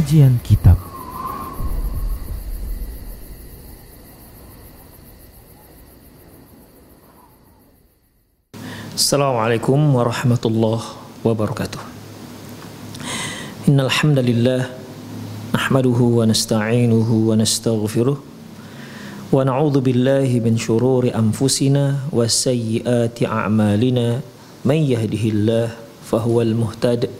Kajian Kitab. Assalamualaikum warahmatullahi wabarakatuh. Innal hamdalillah nahmaduhu wa nasta'inuhu wa nastaghfiruh wa na'udzu billahi min shururi anfusina wa sayyiati a'malina. Man yahdihillah fahuwal muhtadi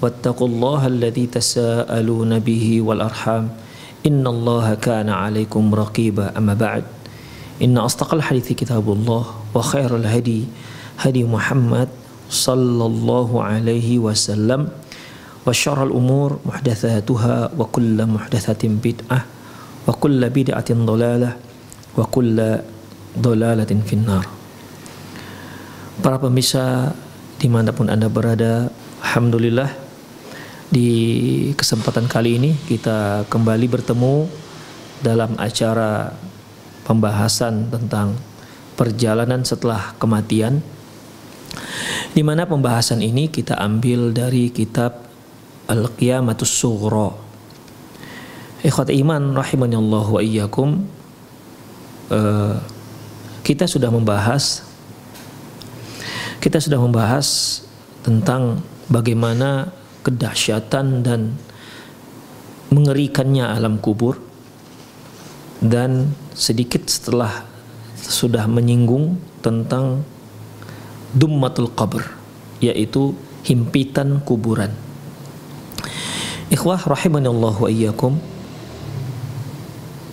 واتقوا الله الذي تساءلون به والأرحام. إن الله كان عليكم رقيبا. أما بعد إن أصدق الحديث كتاب الله وخير الهدي هدي محمد صلى الله عليه وسلم. وشر الأمور محدثاتها وكل محدثة بدعة وكل بدعة ضلالة وكل ضلالة في النار. Para pemirsa dimanapun Anda berada, Alhamdulillah Di kesempatan kali ini kita kembali bertemu dalam acara pembahasan tentang perjalanan setelah kematian di mana pembahasan ini kita ambil dari kitab Al-Qiyamatus Sughra. Ikhwat iman rahimani Allah wa iyyakum uh, kita sudah membahas kita sudah membahas tentang bagaimana kedahsyatan dan mengerikannya alam kubur. Dan sedikit setelah sudah menyinggung tentang dummatul qabr yaitu himpitan kuburan. Ikhwah rahimanallah wa iyyakum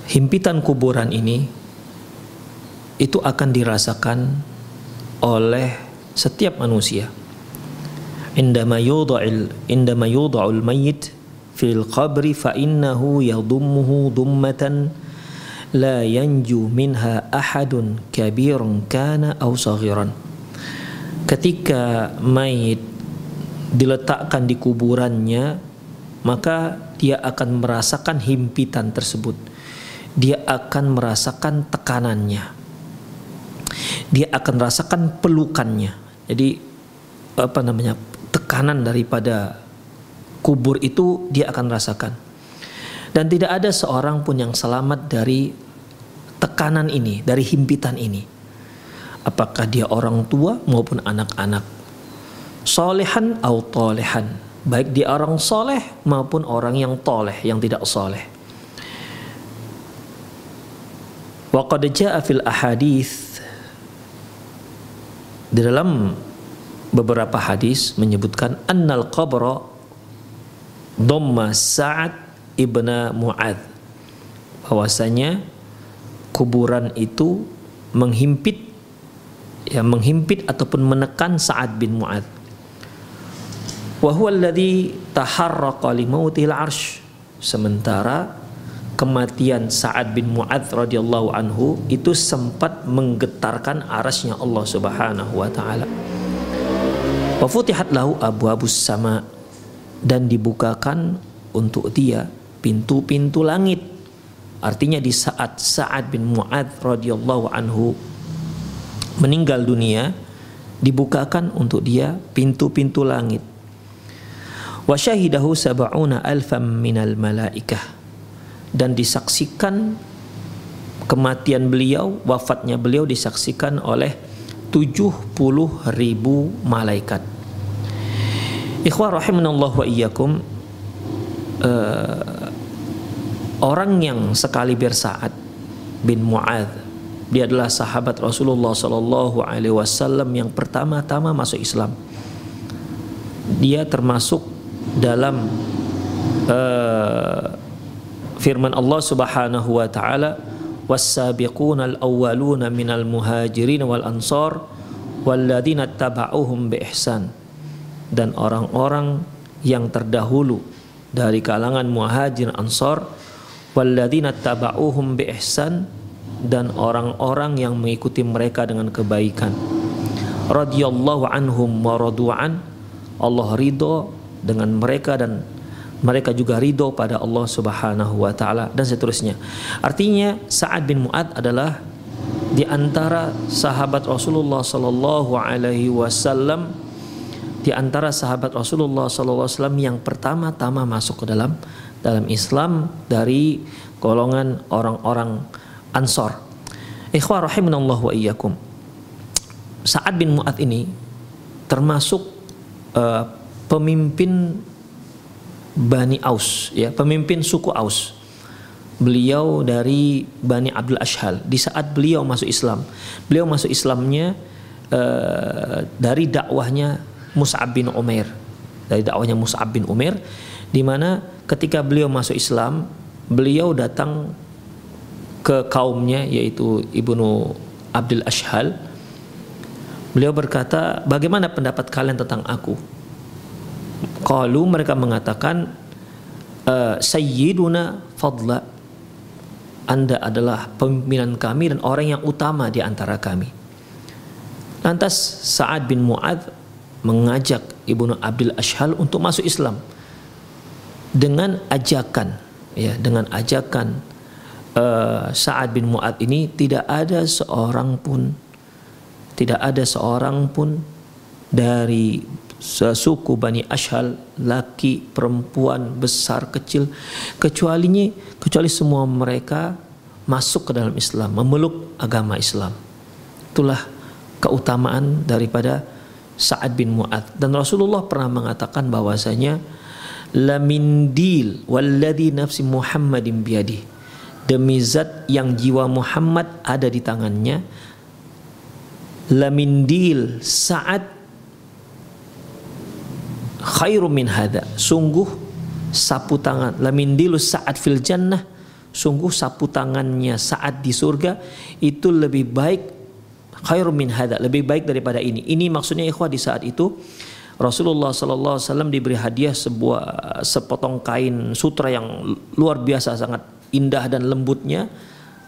himpitan kuburan ini itu akan dirasakan oleh setiap manusia indama يوضع indama يوضع الميت fil القبر fa يضمه ضمة لا la منها minha ahadun كان kana صغيرا. ketika mayit diletakkan di kuburannya maka dia akan merasakan himpitan tersebut. Dia akan merasakan tekanannya. Dia akan merasakan pelukannya. Jadi apa namanya tekanan daripada kubur itu dia akan rasakan. Dan tidak ada seorang pun yang selamat dari tekanan ini, dari himpitan ini. Apakah dia orang tua maupun anak-anak. Solehan atau tolehan. Baik dia orang soleh maupun orang yang toleh, yang tidak soleh. Wa qad fil ahadith di dalam beberapa hadis menyebutkan annal qabra dhamma Sa'ad ibna Mu'ad bahwasanya kuburan itu menghimpit ya menghimpit ataupun menekan Sa'ad bin Mu'ad wa huwa alladhi taharraqa li mautil arsh. Sementara kematian Sa'ad bin Mu'ad radhiyallahu anhu itu sempat menggetarkan arasnya Allah Subhanahu wa taala Wafutihat lahu abu-abus sama dan dibukakan untuk dia pintu-pintu langit. Artinya di saat Sa'ad bin Mu'ad radhiyallahu anhu meninggal dunia, dibukakan untuk dia pintu-pintu langit. Wa syahidahu sab'una alfam minal malaikah dan disaksikan kematian beliau, wafatnya beliau disaksikan oleh 70 ribu malaikat. Ikhwah rahimanallah wa iyyakum uh, orang yang sekali bersaat bin Mu'ad dia adalah sahabat Rasulullah Sallallahu Alaihi Wasallam yang pertama-tama masuk Islam dia termasuk dalam uh, firman Allah Subhanahu wa taala was-sabiquna al-awwaluna minal muhajirin wal ansar walladzina tabauhum bi ihsan dan orang-orang yang terdahulu dari kalangan muhajir ansar walladzina tabauhum bi ihsan dan orang-orang yang mengikuti mereka dengan kebaikan. Radhiyallahu anhum wa radu'an Allah ridho dengan mereka dan mereka juga ridho pada Allah Subhanahu wa taala dan seterusnya. Artinya Sa'ad bin Mu'ad adalah di antara sahabat Rasulullah sallallahu alaihi wasallam di antara sahabat Rasulullah sallallahu alaihi wasallam yang pertama-tama masuk ke dalam dalam Islam dari golongan orang-orang Ansor. Ikhwah rahimanallah wa iyyakum. Sa'ad bin Mu'ad ini termasuk uh, pemimpin Bani Aus ya pemimpin suku Aus. Beliau dari Bani Abdul Ashhal. Di saat beliau masuk Islam beliau masuk Islamnya uh, dari dakwahnya Mus'ab bin Umair. Dari dakwahnya Mus'ab bin Umair di mana ketika beliau masuk Islam beliau datang ke kaumnya yaitu Ibnu Abdul Ashhal. Beliau berkata bagaimana pendapat kalian tentang aku Qalu mereka mengatakan uh, Sayyiduna Fadla Anda adalah pemimpinan kami dan orang yang utama di antara kami. Lantas Sa'ad bin Mu'ad mengajak Ibnu Abdul Ashhal untuk masuk Islam dengan ajakan ya dengan ajakan uh, Sa'ad bin Mu'ad ini tidak ada seorang pun tidak ada seorang pun dari suku Bani Ashal laki perempuan besar kecil kecuali kecuali semua mereka masuk ke dalam Islam memeluk agama Islam. Itulah keutamaan daripada Sa'ad bin Mu'ad dan Rasulullah pernah mengatakan bahwasanya la min dil walladhi nafsi Muhammadin biyadi demi zat yang jiwa Muhammad ada di tangannya la min dil Sa'ad khairum min hadha. Sungguh sapu tangan. Lamindilus saat fil jannah. Sungguh sapu tangannya saat di surga itu lebih baik khairum min hadha lebih baik daripada ini. Ini maksudnya ikhwah di saat itu Rasulullah sallallahu alaihi wasallam diberi hadiah sebuah sepotong kain sutra yang luar biasa sangat indah dan lembutnya.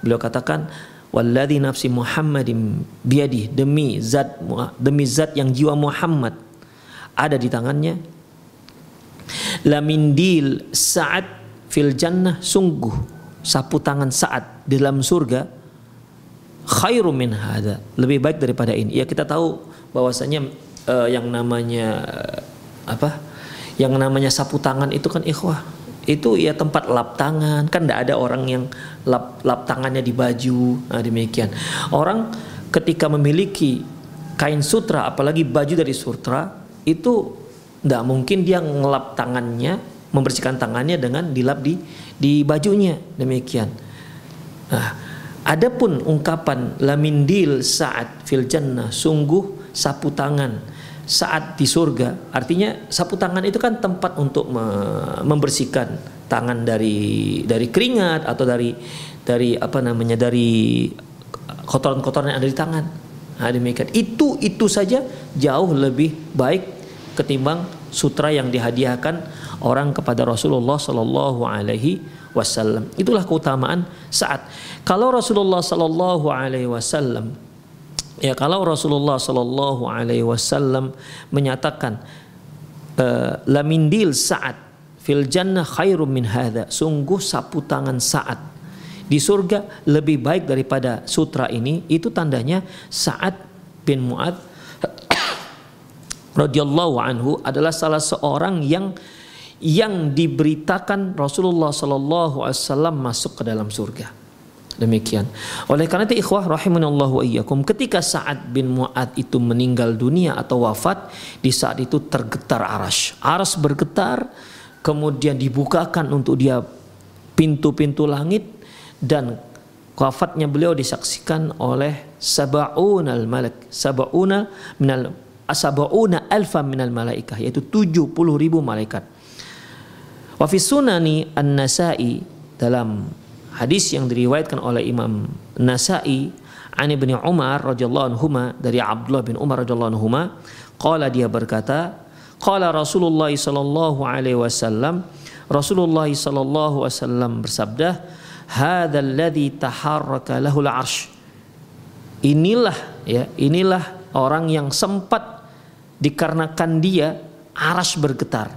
Beliau katakan walladzi nafsi Muhammadin biadi demi zat demi zat yang jiwa Muhammad ada di tangannya. Lamindil saat fil jannah sungguh sapu tangan saat di dalam surga khairu min hada lebih baik daripada ini. Ya kita tahu bahwasanya uh, yang namanya uh, apa? Yang namanya sapu tangan itu kan ikhwah. Itu ya tempat lap tangan. Kan tidak ada orang yang lap lap tangannya di baju. Nah, demikian. Orang ketika memiliki kain sutra apalagi baju dari sutra itu tidak mungkin dia ngelap tangannya, membersihkan tangannya dengan dilap di di bajunya demikian. Nah, adapun ungkapan lamindil saat fil jannah sungguh sapu tangan saat di surga artinya sapu tangan itu kan tempat untuk membersihkan tangan dari dari keringat atau dari dari apa namanya dari kotoran-kotoran yang ada di tangan. Nah, demikian. Itu itu saja jauh lebih baik ketimbang sutra yang dihadiahkan orang kepada Rasulullah Sallallahu Alaihi Wasallam. Itulah keutamaan saat. Kalau Rasulullah Sallallahu Alaihi Wasallam ya kalau Rasulullah Sallallahu Alaihi Wasallam menyatakan uh, lamindil saat fil jannah khairum min hadha. Sungguh sapu tangan saat di surga lebih baik daripada sutra ini. Itu tandanya saat bin Muad radhiyallahu anhu adalah salah seorang yang yang diberitakan Rasulullah sallallahu alaihi wasallam masuk ke dalam surga. Demikian. Oleh karena itu ikhwah rahimanallahu wa iyyakum ketika Sa'ad bin Mu'ad itu meninggal dunia atau wafat di saat itu tergetar aras. Aras bergetar kemudian dibukakan untuk dia pintu-pintu langit dan wafatnya beliau disaksikan oleh sab'una al-malak sab'una minal sab'una alfa minal malaikah yaitu 70 ribu malaikat. Wa fi sunani an-nasai dalam hadis yang diriwayatkan oleh Imam Nasai an Ibnu Umar radhiyallahu anhu dari Abdullah bin Umar radhiyallahu anhu qala dia berkata qala Rasulullah sallallahu alaihi wasallam Rasulullah sallallahu alaihi wasallam bersabda hadzal ladzi taharraka lahul arsh inilah ya inilah orang yang sempat dikarenakan dia aras bergetar.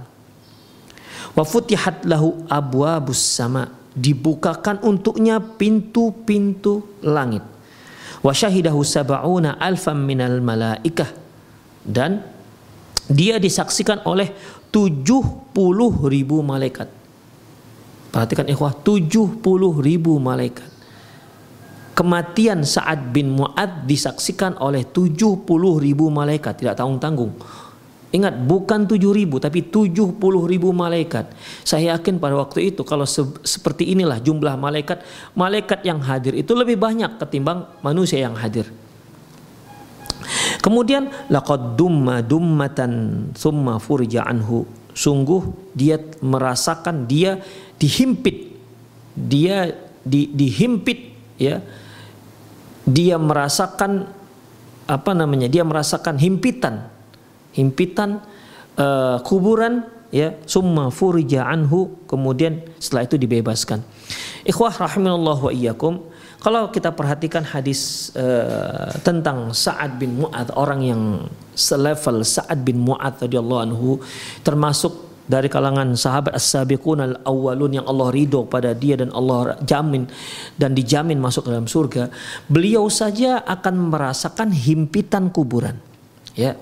Wa futihat lahu abwabus sama. Dibukakan untuknya pintu-pintu langit. Wa syahidahu sab'una alfam minal malaikah. Dan dia disaksikan oleh 70 ribu malaikat. Perhatikan ikhwah 70 ribu malaikat kematian Sa'ad bin Mu'ad disaksikan oleh 70 ribu malaikat tidak tanggung-tanggung Ingat bukan 7 ribu tapi 70 ribu malaikat. Saya yakin pada waktu itu kalau se seperti inilah jumlah malaikat, malaikat yang hadir itu lebih banyak ketimbang manusia yang hadir. Kemudian laqad dumma dummatan summa furija anhu. Sungguh dia merasakan dia dihimpit. Dia di, dihimpit ya. Dia merasakan apa namanya? Dia merasakan himpitan himpitan uh, kuburan ya summa furija anhu kemudian setelah itu dibebaskan ikhwah rahimallahu wa iyyakum kalau kita perhatikan hadis uh, tentang Sa'ad bin Mu'ad orang yang selevel Sa'ad bin Mu'ad radhiyallahu anhu termasuk dari kalangan sahabat as-sabiqun al-awwalun yang Allah ridho pada dia dan Allah jamin dan dijamin masuk ke dalam surga beliau saja akan merasakan himpitan kuburan. Ya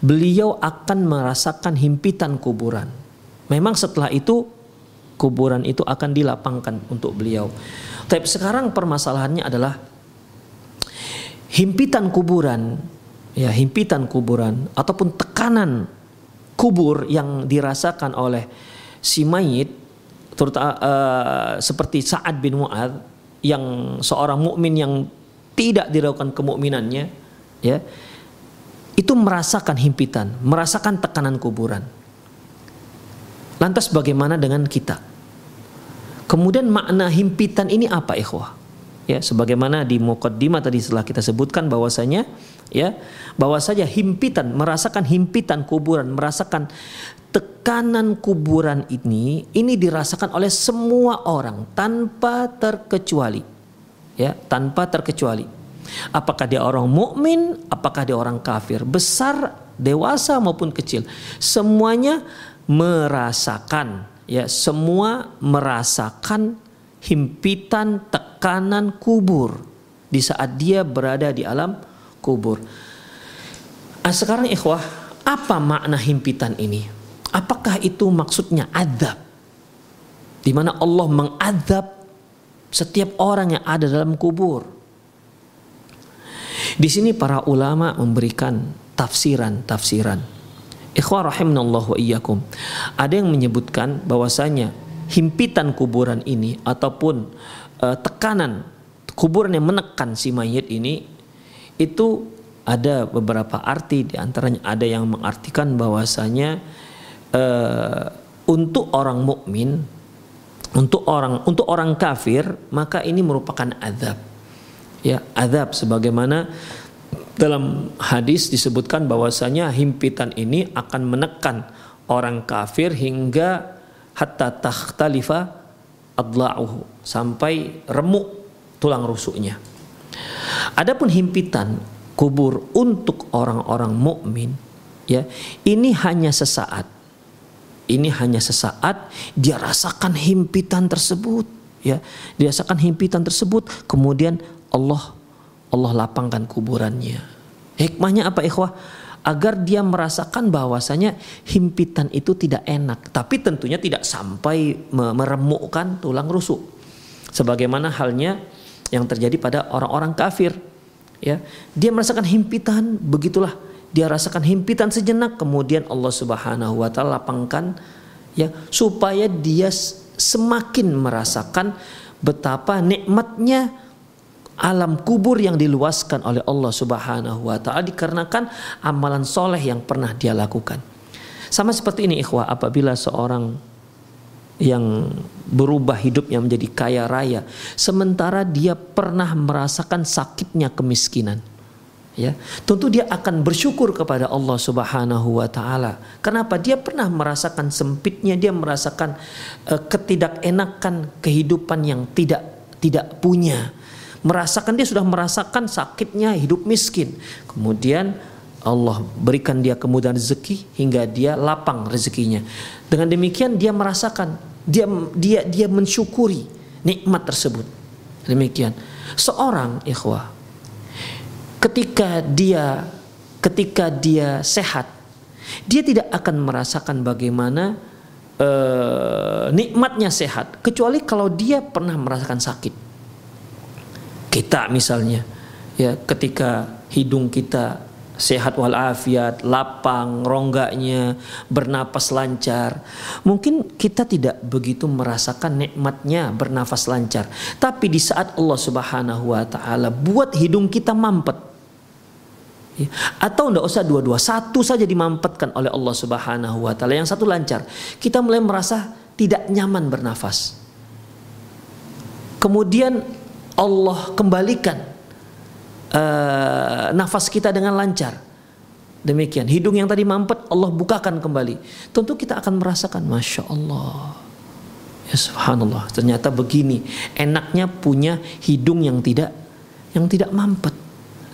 beliau akan merasakan himpitan kuburan. Memang setelah itu kuburan itu akan dilapangkan untuk beliau. Tapi sekarang permasalahannya adalah himpitan kuburan ya himpitan kuburan ataupun tekanan kubur yang dirasakan oleh si mayit terutama uh, seperti Sa'ad bin Mu'ad yang seorang mukmin yang tidak diragukan kemukminannya ya itu merasakan himpitan, merasakan tekanan kuburan. Lantas bagaimana dengan kita? Kemudian makna himpitan ini apa ikhwah? Ya, sebagaimana di mukaddimah tadi setelah kita sebutkan bahwasanya ya, bahwa saja himpitan, merasakan himpitan kuburan, merasakan tekanan kuburan ini ini dirasakan oleh semua orang tanpa terkecuali. Ya, tanpa terkecuali. Apakah dia orang mukmin, apakah dia orang kafir, besar, dewasa maupun kecil, semuanya merasakan ya, semua merasakan himpitan tekanan kubur di saat dia berada di alam kubur. Nah, sekarang ikhwah, apa makna himpitan ini? Apakah itu maksudnya adab? Di mana Allah mengadab setiap orang yang ada dalam kubur. Di sini para ulama memberikan tafsiran-tafsiran. Ikhwah rahimanallah wa iyyakum. Ada yang menyebutkan bahwasanya himpitan kuburan ini ataupun uh, tekanan kuburan yang menekan si mayit ini itu ada beberapa arti di antaranya ada yang mengartikan bahwasanya uh, untuk orang mukmin untuk orang untuk orang kafir maka ini merupakan azab. Ya azab sebagaimana dalam hadis disebutkan bahwasanya himpitan ini akan menekan orang kafir hingga hatta takhtalifa adla'uhu sampai remuk tulang rusuknya. Adapun himpitan kubur untuk orang-orang mukmin ya ini hanya sesaat. Ini hanya sesaat dia rasakan himpitan tersebut ya dirasakan himpitan tersebut kemudian Allah Allah lapangkan kuburannya. Hikmahnya apa ikhwah? Agar dia merasakan bahwasanya himpitan itu tidak enak, tapi tentunya tidak sampai meremukkan tulang rusuk. Sebagaimana halnya yang terjadi pada orang-orang kafir. Ya, dia merasakan himpitan, begitulah dia rasakan himpitan sejenak, kemudian Allah Subhanahu wa taala lapangkan ya supaya dia semakin merasakan betapa nikmatnya alam kubur yang diluaskan oleh Allah Subhanahu wa taala dikarenakan amalan soleh yang pernah dia lakukan. Sama seperti ini ikhwah apabila seorang yang berubah hidupnya menjadi kaya raya sementara dia pernah merasakan sakitnya kemiskinan ya tentu dia akan bersyukur kepada Allah Subhanahu wa taala. Kenapa? Dia pernah merasakan sempitnya dia merasakan uh, ketidakenakan kehidupan yang tidak tidak punya merasakan dia sudah merasakan sakitnya hidup miskin. Kemudian Allah berikan dia kemudahan rezeki hingga dia lapang rezekinya. Dengan demikian dia merasakan dia dia dia mensyukuri nikmat tersebut. Demikian. Seorang ikhwah ketika dia ketika dia sehat dia tidak akan merasakan bagaimana uh, nikmatnya sehat kecuali kalau dia pernah merasakan sakit kita misalnya ya ketika hidung kita sehat walafiat, lapang rongganya, bernapas lancar. Mungkin kita tidak begitu merasakan nikmatnya bernafas lancar. Tapi di saat Allah Subhanahu wa taala buat hidung kita mampet. Ya, atau tidak usah dua-dua, satu saja dimampetkan oleh Allah Subhanahu wa taala, yang satu lancar. Kita mulai merasa tidak nyaman bernafas. Kemudian Allah kembalikan uh, nafas kita dengan lancar. Demikian hidung yang tadi mampet Allah bukakan kembali. Tentu kita akan merasakan masya Allah. Ya subhanallah. Ternyata begini enaknya punya hidung yang tidak yang tidak mampet.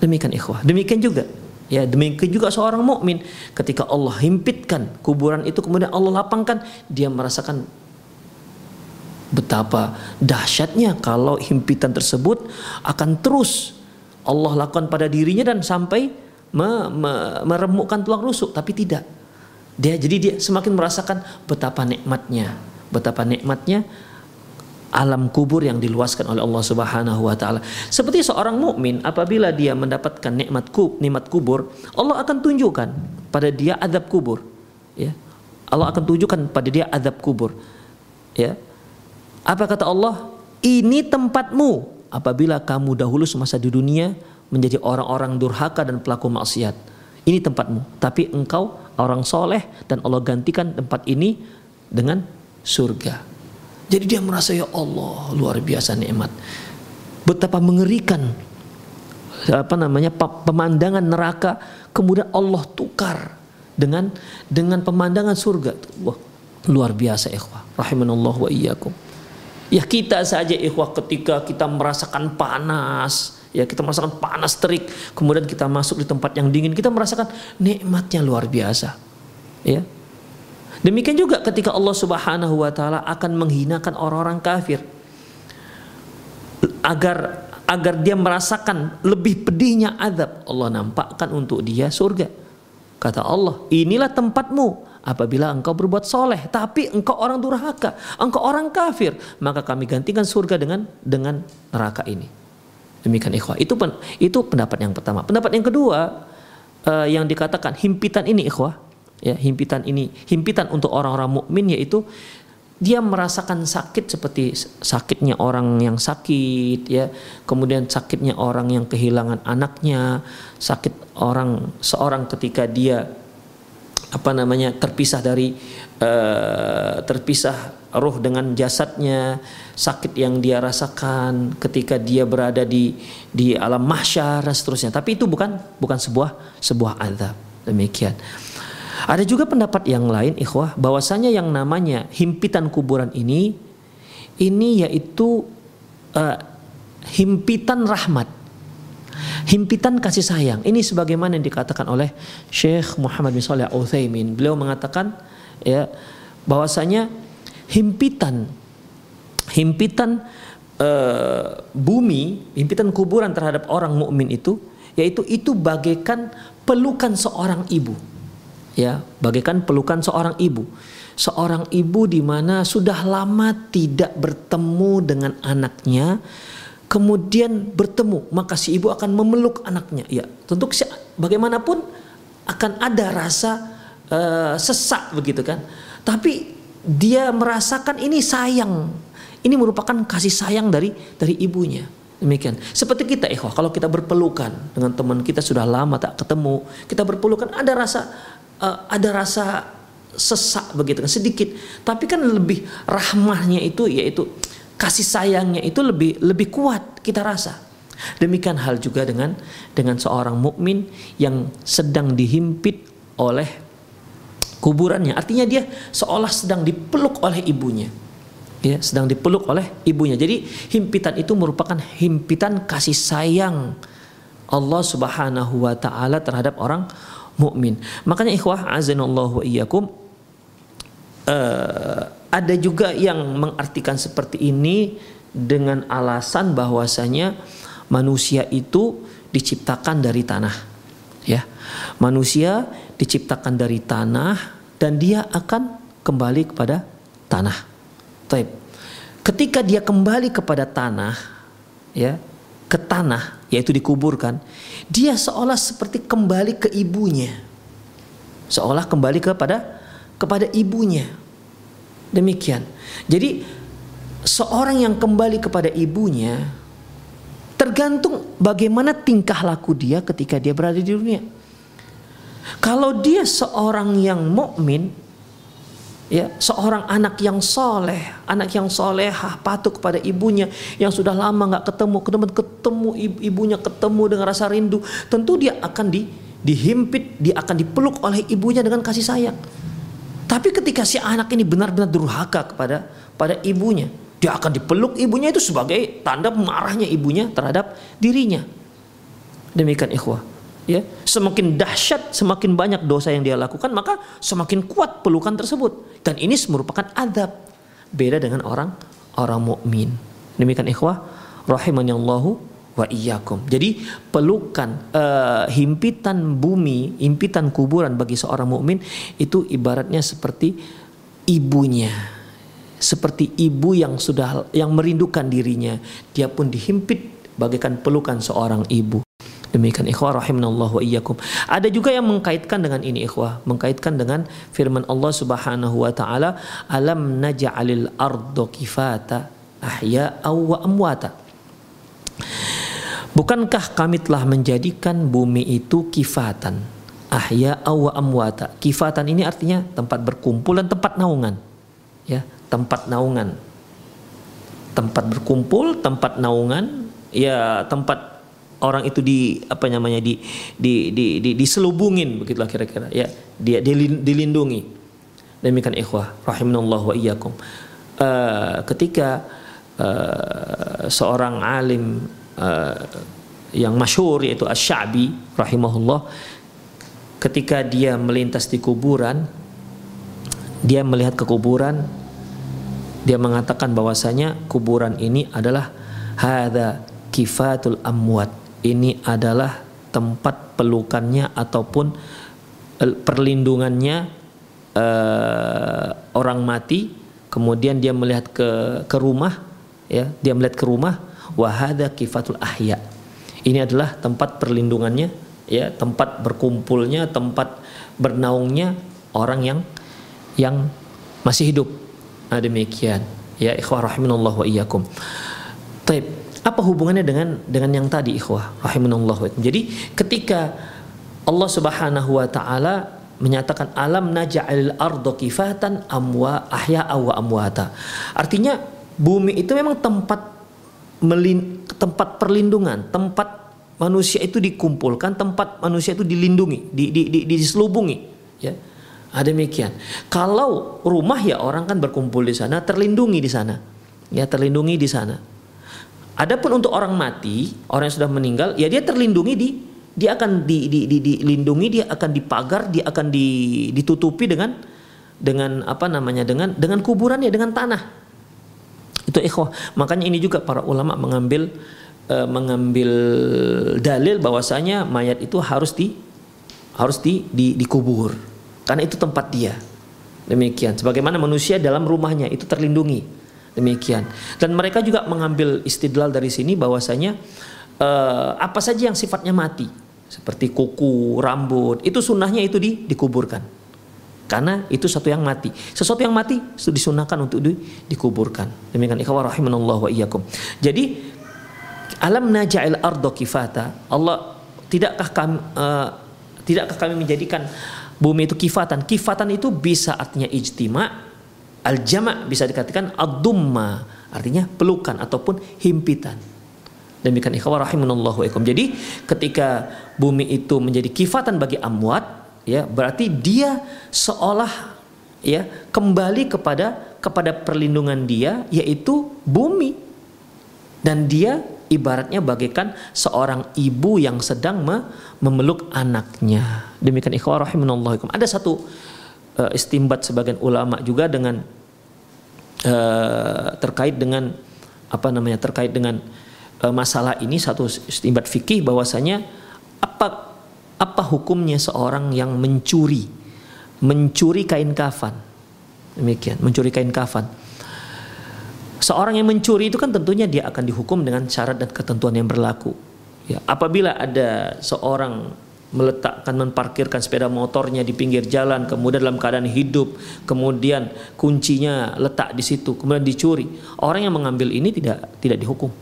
Demikian ikhwah. Demikian juga Ya demikian juga seorang mukmin ketika Allah himpitkan kuburan itu kemudian Allah lapangkan dia merasakan Betapa dahsyatnya kalau himpitan tersebut akan terus Allah lakukan pada dirinya dan sampai me, me, meremukkan tulang rusuk, tapi tidak. Dia jadi dia semakin merasakan betapa nikmatnya, betapa nikmatnya alam kubur yang diluaskan oleh Allah Subhanahu wa taala. Seperti seorang mukmin apabila dia mendapatkan nikmat kub, nikmat kubur, Allah akan tunjukkan pada dia adab kubur, ya. Allah akan tunjukkan pada dia adab kubur. Ya. Apa kata Allah? Ini tempatmu apabila kamu dahulu semasa di dunia menjadi orang-orang durhaka dan pelaku maksiat. Ini tempatmu. Tapi engkau orang soleh dan Allah gantikan tempat ini dengan surga. Jadi dia merasa ya Allah luar biasa nikmat. Betapa mengerikan apa namanya pemandangan neraka kemudian Allah tukar dengan dengan pemandangan surga. Wah, luar biasa ikhwah. Rahimanallah wa iyyakum. Ya kita saja ikhwah ketika kita merasakan panas, ya kita merasakan panas terik, kemudian kita masuk di tempat yang dingin, kita merasakan nikmatnya luar biasa. Ya. Demikian juga ketika Allah Subhanahu wa taala akan menghinakan orang-orang kafir agar agar dia merasakan lebih pedihnya azab, Allah nampakkan untuk dia surga. Kata Allah, inilah tempatmu apabila engkau berbuat soleh tapi engkau orang durhaka engkau orang kafir maka kami gantikan surga dengan dengan neraka ini. Demikian ikhwah. Itu pen, itu pendapat yang pertama. Pendapat yang kedua uh, yang dikatakan himpitan ini ikhwah ya himpitan ini himpitan untuk orang-orang mukmin yaitu dia merasakan sakit seperti sakitnya orang yang sakit ya. Kemudian sakitnya orang yang kehilangan anaknya sakit orang seorang ketika dia apa namanya terpisah dari uh, terpisah roh dengan jasadnya sakit yang dia rasakan ketika dia berada di di alam mahsyar dan seterusnya. Tapi itu bukan bukan sebuah sebuah azab. Demikian. Ada juga pendapat yang lain ikhwah bahwasanya yang namanya himpitan kuburan ini ini yaitu uh, himpitan rahmat himpitan kasih sayang. Ini sebagaimana yang dikatakan oleh Syekh Muhammad bin Shalih Al-Utsaimin. Beliau mengatakan ya bahwasanya himpitan himpitan uh, bumi, himpitan kuburan terhadap orang mukmin itu yaitu itu bagaikan pelukan seorang ibu. Ya, bagaikan pelukan seorang ibu. Seorang ibu di mana sudah lama tidak bertemu dengan anaknya, kemudian bertemu maka si ibu akan memeluk anaknya ya tentu bagaimanapun akan ada rasa uh, sesak begitu kan tapi dia merasakan ini sayang. Ini merupakan kasih sayang dari dari ibunya. Demikian. Seperti kita ikhwah, kalau kita berpelukan dengan teman kita sudah lama tak ketemu, kita berpelukan ada rasa uh, ada rasa sesak begitu kan sedikit. Tapi kan lebih rahmahnya itu yaitu kasih sayangnya itu lebih lebih kuat kita rasa. Demikian hal juga dengan dengan seorang mukmin yang sedang dihimpit oleh kuburannya. Artinya dia seolah sedang dipeluk oleh ibunya. Ya, sedang dipeluk oleh ibunya. Jadi himpitan itu merupakan himpitan kasih sayang Allah Subhanahu wa taala terhadap orang mukmin. Makanya ikhwah azanallahu wa iyyakum uh, ada juga yang mengartikan seperti ini dengan alasan bahwasanya manusia itu diciptakan dari tanah. Ya. Manusia diciptakan dari tanah dan dia akan kembali kepada tanah. Taib. Ketika dia kembali kepada tanah, ya, ke tanah yaitu dikuburkan, dia seolah seperti kembali ke ibunya. Seolah kembali kepada kepada ibunya. Demikian. Jadi seorang yang kembali kepada ibunya tergantung bagaimana tingkah laku dia ketika dia berada di dunia. Kalau dia seorang yang mukmin, ya seorang anak yang soleh, anak yang solehah, patuh kepada ibunya yang sudah lama nggak ketemu, ketemu ketemu ibunya, ketemu dengan rasa rindu, tentu dia akan di, dihimpit, dia akan dipeluk oleh ibunya dengan kasih sayang. Tapi ketika si anak ini benar-benar durhaka kepada pada ibunya, dia akan dipeluk ibunya itu sebagai tanda marahnya ibunya terhadap dirinya. Demikian ikhwah. Ya semakin dahsyat semakin banyak dosa yang dia lakukan maka semakin kuat pelukan tersebut. Dan ini merupakan adab. Beda dengan orang orang mukmin. Demikian ikhwah. Rahimani Allahu wa iyyakum. Jadi pelukan uh, himpitan bumi, himpitan kuburan bagi seorang mukmin itu ibaratnya seperti ibunya. Seperti ibu yang sudah yang merindukan dirinya, dia pun dihimpit bagaikan pelukan seorang ibu. Demikian ikhwah rahimanallah wa iyyakum. Ada juga yang mengkaitkan dengan ini ikhwah, mengkaitkan dengan firman Allah Subhanahu wa taala, "Alam naj'alil ardo kifata ahya wa amwata." Bukankah kami telah menjadikan bumi itu kifatan, ahya wa amwata. Kifatan ini artinya tempat berkumpul dan tempat naungan. Ya, tempat naungan. Tempat berkumpul, tempat naungan, ya tempat orang itu di apa namanya di di di, di diselubungin begitulah kira-kira ya dia dilindungi demikian ikhwah rahimanallah wa iyyakum uh, ketika uh, seorang alim uh, yang masyhur yaitu Asy-Sya'bi rahimahullah ketika dia melintas di kuburan dia melihat ke kuburan dia mengatakan bahwasanya kuburan ini adalah hadza kifatul amwat. Ini adalah tempat pelukannya ataupun eh, perlindungannya uh, orang mati. Kemudian dia melihat ke ke rumah ya dia melihat ke rumah wahada kifatul ahya. Ini adalah tempat perlindungannya ya tempat berkumpulnya tempat bernaungnya orang yang yang masih hidup. Nah, demikian. Ya ikhwah rahimanallah wa iyyakum. Taib. Apa hubungannya dengan dengan yang tadi ikhwah rahimanallah Jadi ketika Allah Subhanahu wa taala menyatakan alam naj'alil ardo kifatan amwa ahya wa amwata. Artinya bumi itu memang tempat melin, tempat perlindungan, tempat manusia itu dikumpulkan, tempat manusia itu dilindungi, di, di, di, diselubungi, ya. Ada demikian. Kalau rumah ya orang kan berkumpul di sana, terlindungi di sana. Ya, terlindungi di sana. Adapun untuk orang mati, orang yang sudah meninggal, ya dia terlindungi di dia akan di, di, di, dilindungi, dia akan dipagar, dia akan di, ditutupi dengan dengan apa namanya dengan dengan kuburannya dengan tanah. Itu ikhwah. Makanya ini juga para ulama mengambil uh, mengambil dalil bahwasanya mayat itu harus di harus di, di dikubur karena itu tempat dia. Demikian. Sebagaimana manusia dalam rumahnya itu terlindungi. Demikian. Dan mereka juga mengambil istidlal dari sini bahwasanya uh, apa saja yang sifatnya mati seperti kuku, rambut, itu sunnahnya itu di, dikuburkan. Karena itu satu yang mati. Sesuatu yang mati disunahkan untuk di, dikuburkan. Demikian ikhwah rahimanallah wa iyyakum. Jadi alam naja'il ardo kifata. Allah tidakkah kami uh, tidakkah kami menjadikan bumi itu kifatan? Kifatan itu bisa artinya ijtima, al jama' bisa dikatakan ad-dumma, artinya pelukan ataupun himpitan. Demikian ikhwah rahimanallah wa iyyakum. Jadi ketika bumi itu menjadi kifatan bagi amwat, ya berarti dia seolah ya kembali kepada kepada perlindungan dia yaitu bumi. Dan dia ibaratnya bagaikan seorang ibu yang sedang me memeluk anaknya. Demikian ikhwah rahimanallah ada satu uh, istimbat sebagian ulama juga dengan uh, terkait dengan apa namanya terkait dengan uh, masalah ini. Satu istimbat fikih bahwasanya apa apa hukumnya seorang yang mencuri? Mencuri kain kafan. Demikian mencuri kain kafan. Seorang yang mencuri itu kan tentunya dia akan dihukum dengan syarat dan ketentuan yang berlaku. Ya apabila ada seorang meletakkan memparkirkan sepeda motornya di pinggir jalan kemudian dalam keadaan hidup kemudian kuncinya letak di situ kemudian dicuri orang yang mengambil ini tidak tidak dihukum.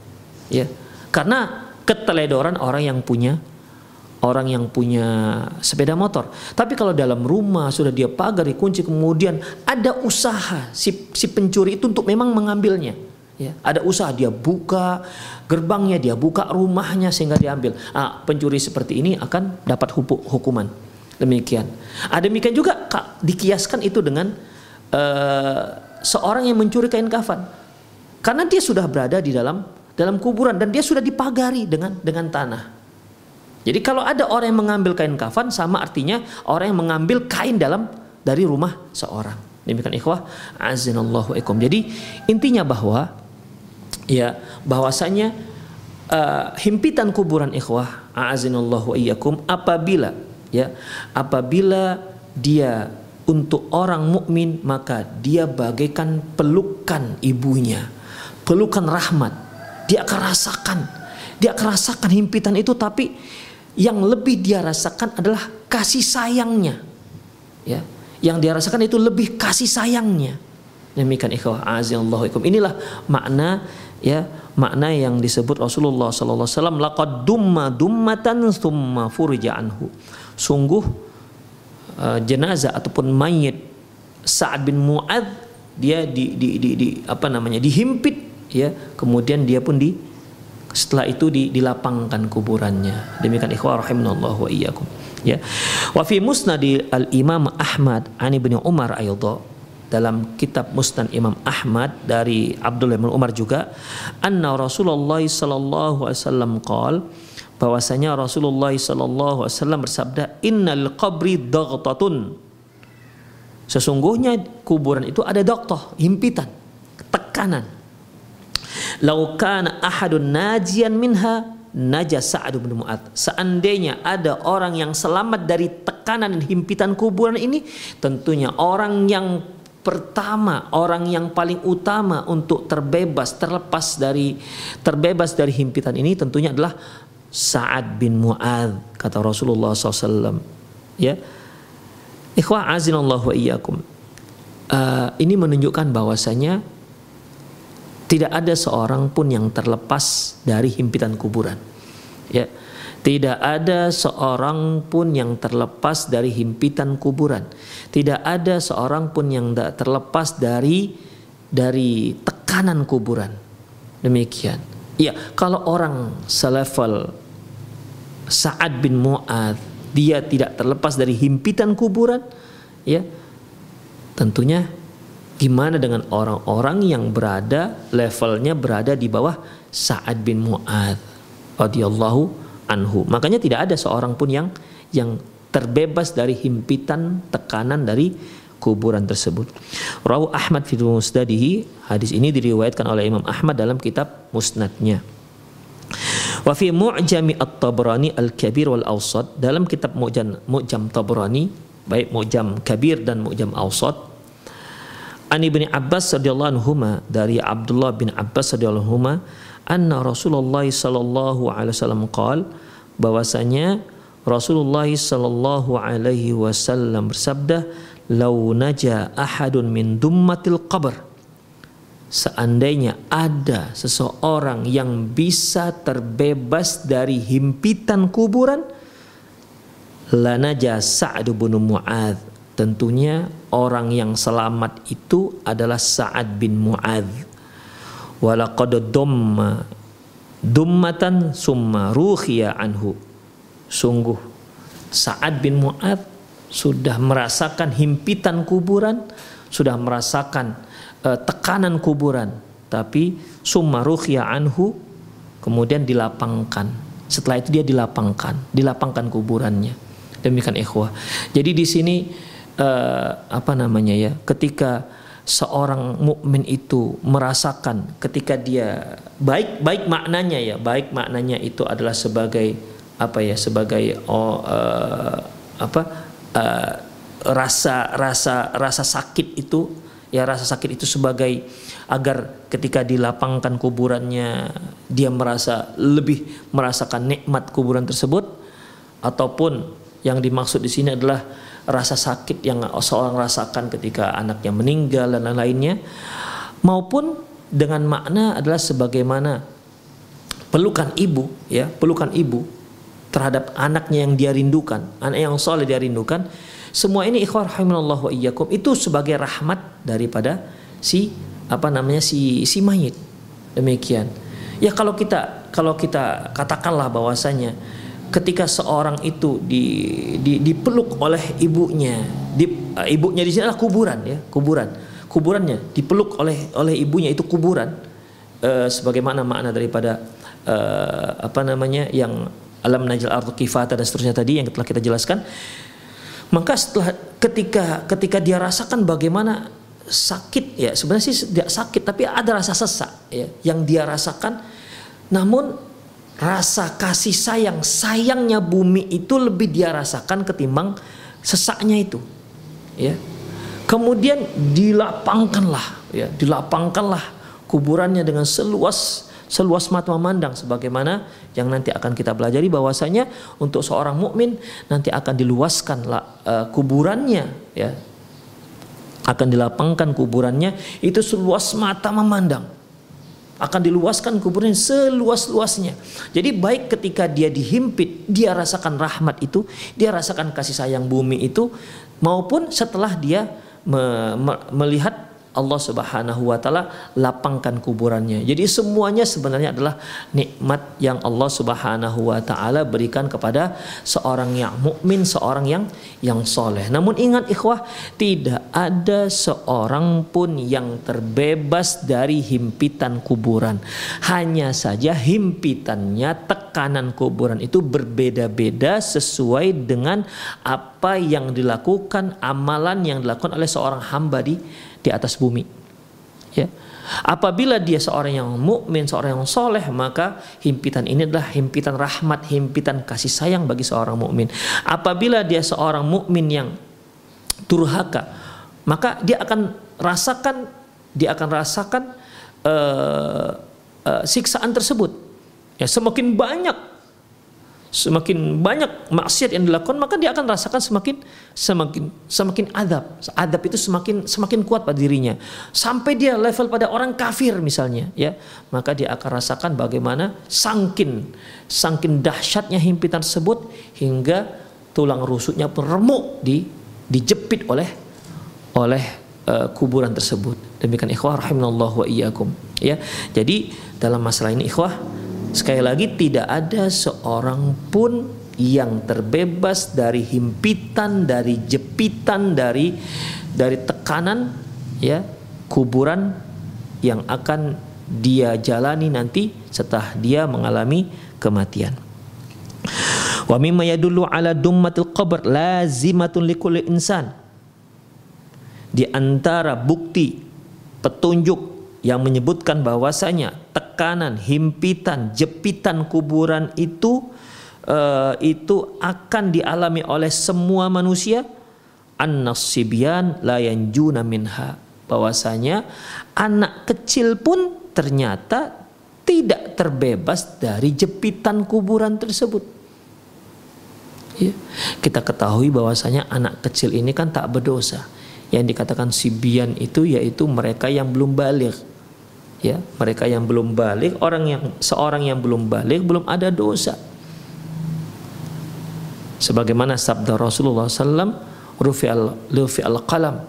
Ya karena keteledoran orang yang punya orang yang punya sepeda motor. Tapi kalau dalam rumah sudah dia pagar dikunci kemudian ada usaha si, si pencuri itu untuk memang mengambilnya. Ya, ada usaha dia buka gerbangnya, dia buka rumahnya sehingga diambil. Ah, pencuri seperti ini akan dapat hukuman. Demikian. Ah, demikian juga kak, dikiaskan itu dengan uh, seorang yang mencuri kain kafan. Karena dia sudah berada di dalam dalam kuburan dan dia sudah dipagari dengan dengan tanah. Jadi kalau ada orang yang mengambil kain kafan sama artinya orang yang mengambil kain dalam dari rumah seorang. Demikian ikhwah azinallahu ikum. Jadi intinya bahwa ya bahwasanya uh, himpitan kuburan ikhwah azinallahu iyyakum apabila ya apabila dia untuk orang mukmin maka dia bagaikan pelukan ibunya, pelukan rahmat. Dia akan rasakan, dia akan rasakan himpitan itu tapi yang lebih dia rasakan adalah kasih sayangnya. Ya, yang dia rasakan itu lebih kasih sayangnya. Demikian ikhwah azallahu ikum. Inilah makna ya makna yang disebut Rasulullah sallallahu alaihi wasallam laqad dumma dummatan thumma furija anhu. Sungguh uh, jenazah ataupun mayit Sa'ad bin Mu'ad dia di, di, di, di apa namanya dihimpit ya kemudian dia pun di setelah itu dilapangkan kuburannya. Demikian ikhwah rahimanallah wa iyyakum. Ya. Wa fi musnad al imam Ahmad ani bin Umar aidha. Dalam kitab Musnad Imam Ahmad dari Abdullah bin Umar juga anna Rasulullah sallallahu alaihi wasallam qol bahwasanya Rasulullah sallallahu alaihi wasallam bersabda innal qabri daghtatun sesungguhnya kuburan itu ada doktoh himpitan tekanan Laukana ahadun najian minha naja Sa'ad bin Mu'ad. Seandainya ada orang yang selamat dari tekanan dan himpitan kuburan ini, tentunya orang yang pertama, orang yang paling utama untuk terbebas, terlepas dari terbebas dari himpitan ini tentunya adalah Sa'ad bin Mu'ad kata Rasulullah SAW. Ya, ikhwah azinallahu wa iyyakum. Uh, ini menunjukkan bahwasanya tidak ada seorang pun yang terlepas dari himpitan kuburan. Ya. Tidak ada seorang pun yang terlepas dari himpitan kuburan. Tidak ada seorang pun yang tidak terlepas dari dari tekanan kuburan. Demikian. Ya, kalau orang selevel Sa'ad bin Mu'ad dia tidak terlepas dari himpitan kuburan, ya. Tentunya Gimana dengan orang-orang yang berada levelnya berada di bawah Sa'ad bin Mu'ad radhiyallahu anhu. Makanya tidak ada seorang pun yang yang terbebas dari himpitan tekanan dari kuburan tersebut. Rawu Ahmad fi Musnadihi, hadis ini diriwayatkan oleh Imam Ahmad dalam kitab Musnadnya. Wa fi Mu'jami At-Tabrani Al-Kabir wal Awsat dalam kitab Mu'jam Mu'jam Tabrani baik Mu'jam Kabir dan Mu'jam Awsat An Ibni Abbas radhiyallahu anhu dari Abdullah bin Abbas radhiyallahu anhu anna Rasulullah sallallahu alaihi wasallam qaal bahwasanya Rasulullah sallallahu alaihi wasallam bersabda lau naja ahadun min dummatil qabr. Seandainya ada seseorang yang bisa terbebas dari himpitan kuburan lanaja Sa'ad bin Mu'adz tentunya orang yang selamat itu adalah Sa'ad bin Mu'adz walaqad dumma dummatan summa ruhiya anhu sungguh Sa'ad bin Mu'adz sudah merasakan himpitan kuburan, sudah merasakan uh, tekanan kuburan, tapi summa ruhya anhu kemudian dilapangkan. Setelah itu dia dilapangkan, dilapangkan kuburannya. Demikian ikhwah. Jadi di sini uh, apa namanya ya? Ketika seorang mukmin itu merasakan ketika dia baik baik maknanya ya, baik maknanya itu adalah sebagai apa ya? Sebagai oh, uh, apa? uh, rasa rasa rasa sakit itu ya rasa sakit itu sebagai agar ketika dilapangkan kuburannya dia merasa lebih merasakan nikmat kuburan tersebut ataupun yang dimaksud di sini adalah rasa sakit yang seorang rasakan ketika anaknya meninggal dan lain-lainnya maupun dengan makna adalah sebagaimana pelukan ibu ya pelukan ibu terhadap anaknya yang dia rindukan, anak yang soleh dia rindukan. Semua ini ikhwar rahimanallah wa iyyakum itu sebagai rahmat daripada si apa namanya si si mayit. Demikian. Ya kalau kita kalau kita katakanlah bahwasanya ketika seorang itu di, di dipeluk oleh ibunya, di, uh, ibunya di sini adalah kuburan ya, kuburan. Kuburannya dipeluk oleh oleh ibunya itu kuburan. Uh, sebagaimana makna daripada uh, apa namanya yang alam najil ardu kifata dan seterusnya tadi yang telah kita jelaskan maka setelah ketika ketika dia rasakan bagaimana sakit ya sebenarnya sih tidak sakit tapi ada rasa sesak ya yang dia rasakan namun rasa kasih sayang sayangnya bumi itu lebih dia rasakan ketimbang sesaknya itu. Ya. Kemudian dilapangkanlah ya dilapangkanlah kuburannya dengan seluas seluas mata memandang sebagaimana yang nanti akan kita pelajari bahwasanya untuk seorang mukmin nanti akan diluaskan uh, kuburannya ya. Akan dilapangkan kuburannya itu seluas mata memandang akan diluaskan kuburannya seluas-luasnya. Jadi baik ketika dia dihimpit, dia rasakan rahmat itu, dia rasakan kasih sayang bumi itu, maupun setelah dia me, me, melihat Allah Subhanahu wa taala lapangkan kuburannya. Jadi semuanya sebenarnya adalah nikmat yang Allah Subhanahu wa taala berikan kepada seorang yang mukmin, seorang yang yang soleh. Namun ingat ikhwah, tidak ada seorang pun yang terbebas dari himpitan kuburan. Hanya saja himpitannya, tekanan kuburan itu berbeda-beda sesuai dengan apa yang dilakukan, amalan yang dilakukan oleh seorang hamba di di atas bumi. Ya. Apabila dia seorang yang mukmin, seorang yang soleh, maka himpitan ini adalah himpitan rahmat, himpitan kasih sayang bagi seorang mukmin. Apabila dia seorang mukmin yang turhaka, maka dia akan rasakan, dia akan rasakan uh, uh, siksaan tersebut. Ya, semakin banyak semakin banyak maksiat yang dilakukan maka dia akan rasakan semakin semakin semakin adab. Adab itu semakin semakin kuat pada dirinya. Sampai dia level pada orang kafir misalnya ya maka dia akan rasakan bagaimana sangkin sangkin dahsyatnya himpitan tersebut hingga tulang rusuknya pun remuk di dijepit oleh oleh uh, kuburan tersebut. Demikian ikhwah rahimanallahu wa iyyakum ya. Jadi dalam masalah ini ikhwah Sekali lagi tidak ada seorang pun yang terbebas dari himpitan, dari jepitan, dari dari tekanan ya kuburan yang akan dia jalani nanti setelah dia mengalami kematian. Wa mimma yadullu ala dummatil qabr lazimatun likulli insan. Di antara bukti petunjuk yang menyebutkan bahwasanya tekanan, himpitan, jepitan kuburan itu uh, itu akan dialami oleh semua manusia an-nasibyan la yanjuna minha bahwasanya anak kecil pun ternyata tidak terbebas dari jepitan kuburan tersebut. Ya. Kita ketahui bahwasanya anak kecil ini kan tak berdosa Yang dikatakan sibian itu yaitu mereka yang belum balik. Ya, mereka yang belum balik, orang yang seorang yang belum balik belum ada dosa. Sebagaimana sabda Rasulullah SAW, rufi al al qalam,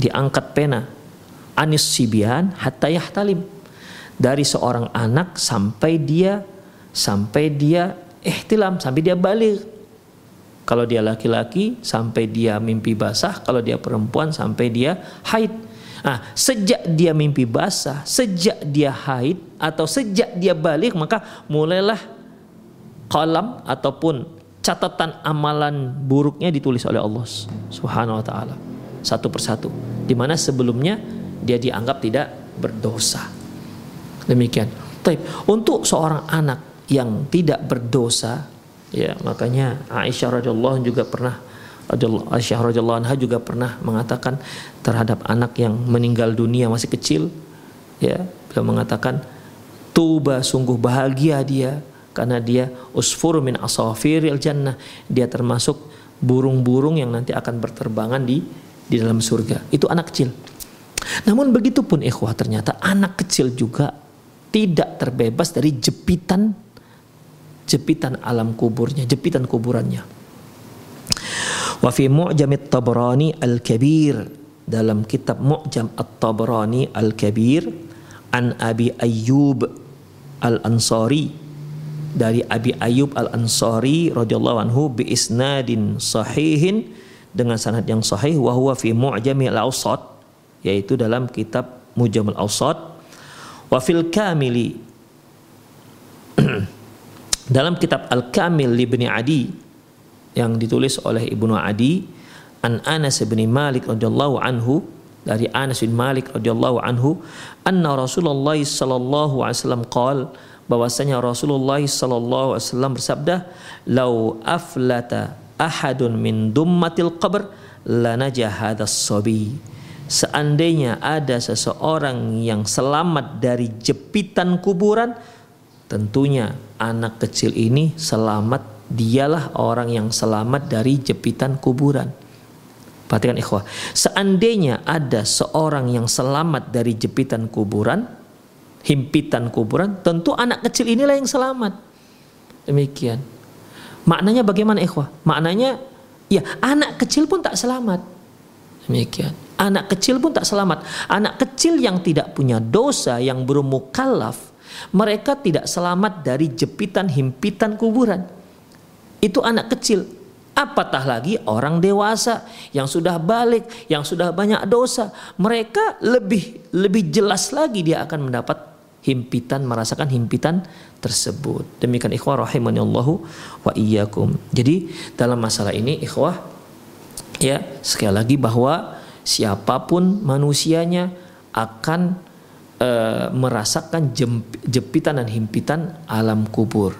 diangkat pena, anis sibian hatta yahtalim dari seorang anak sampai dia sampai dia ihtilam sampai dia balik kalau dia laki-laki sampai dia mimpi basah, kalau dia perempuan sampai dia haid. Nah, sejak dia mimpi basah, sejak dia haid atau sejak dia balik maka mulailah kolam ataupun catatan amalan buruknya ditulis oleh Allah Subhanahu wa taala satu persatu. Di mana sebelumnya dia dianggap tidak berdosa. Demikian. Tapi untuk seorang anak yang tidak berdosa Ya, makanya Aisyah radhiyallahu juga pernah Aisyah radhiyallahu anha juga pernah mengatakan terhadap anak yang meninggal dunia masih kecil ya, beliau mengatakan tuba sungguh bahagia dia karena dia usfur min asafiril jannah. Dia termasuk burung-burung yang nanti akan berterbangan di di dalam surga. Itu anak kecil. Namun begitu pun ikhwah ternyata anak kecil juga tidak terbebas dari jepitan jepitan alam kuburnya, jepitan kuburannya. Wa fi Mu'jam at-Tabrani al-Kabir. Dalam kitab Mu'jam at-Tabrani al-Kabir an Abi Ayyub al-Ansari. Dari Abi Ayyub al-Ansari radhiyallahu anhu bi isnadin sahihin dengan sanad yang sahih wa huwa fi Mu'jam al-Awsat yaitu dalam kitab Mu'jam al-Awsat. Wa fil Kamili dalam kitab Al-Kamil Ibni Adi yang ditulis oleh Ibnu Adi an Anas bin Malik radhiyallahu anhu dari Anas bin Malik radhiyallahu anhu anna Rasulullah sallallahu alaihi wasallam qaal bahwasanya Rasulullah sallallahu alaihi wasallam bersabda lau aflata ahadun min dummatil qabr lanaja hadas sabi seandainya ada seseorang yang selamat dari jepitan kuburan tentunya anak kecil ini selamat dialah orang yang selamat dari jepitan kuburan. Perhatikan ikhwah. Seandainya ada seorang yang selamat dari jepitan kuburan himpitan kuburan tentu anak kecil inilah yang selamat. Demikian. Maknanya bagaimana ikhwah? Maknanya ya anak kecil pun tak selamat. Demikian. Anak kecil pun tak selamat. Anak kecil yang tidak punya dosa yang belum mukallaf mereka tidak selamat dari jepitan himpitan kuburan. Itu anak kecil. Apatah lagi orang dewasa yang sudah balik, yang sudah banyak dosa. Mereka lebih lebih jelas lagi dia akan mendapat himpitan, merasakan himpitan tersebut. Demikian ikhwah rahimani Allahu wa iyyakum. Jadi dalam masalah ini ikhwah ya sekali lagi bahwa siapa pun manusianya akan e, merasakan jepitan dan himpitan alam kubur.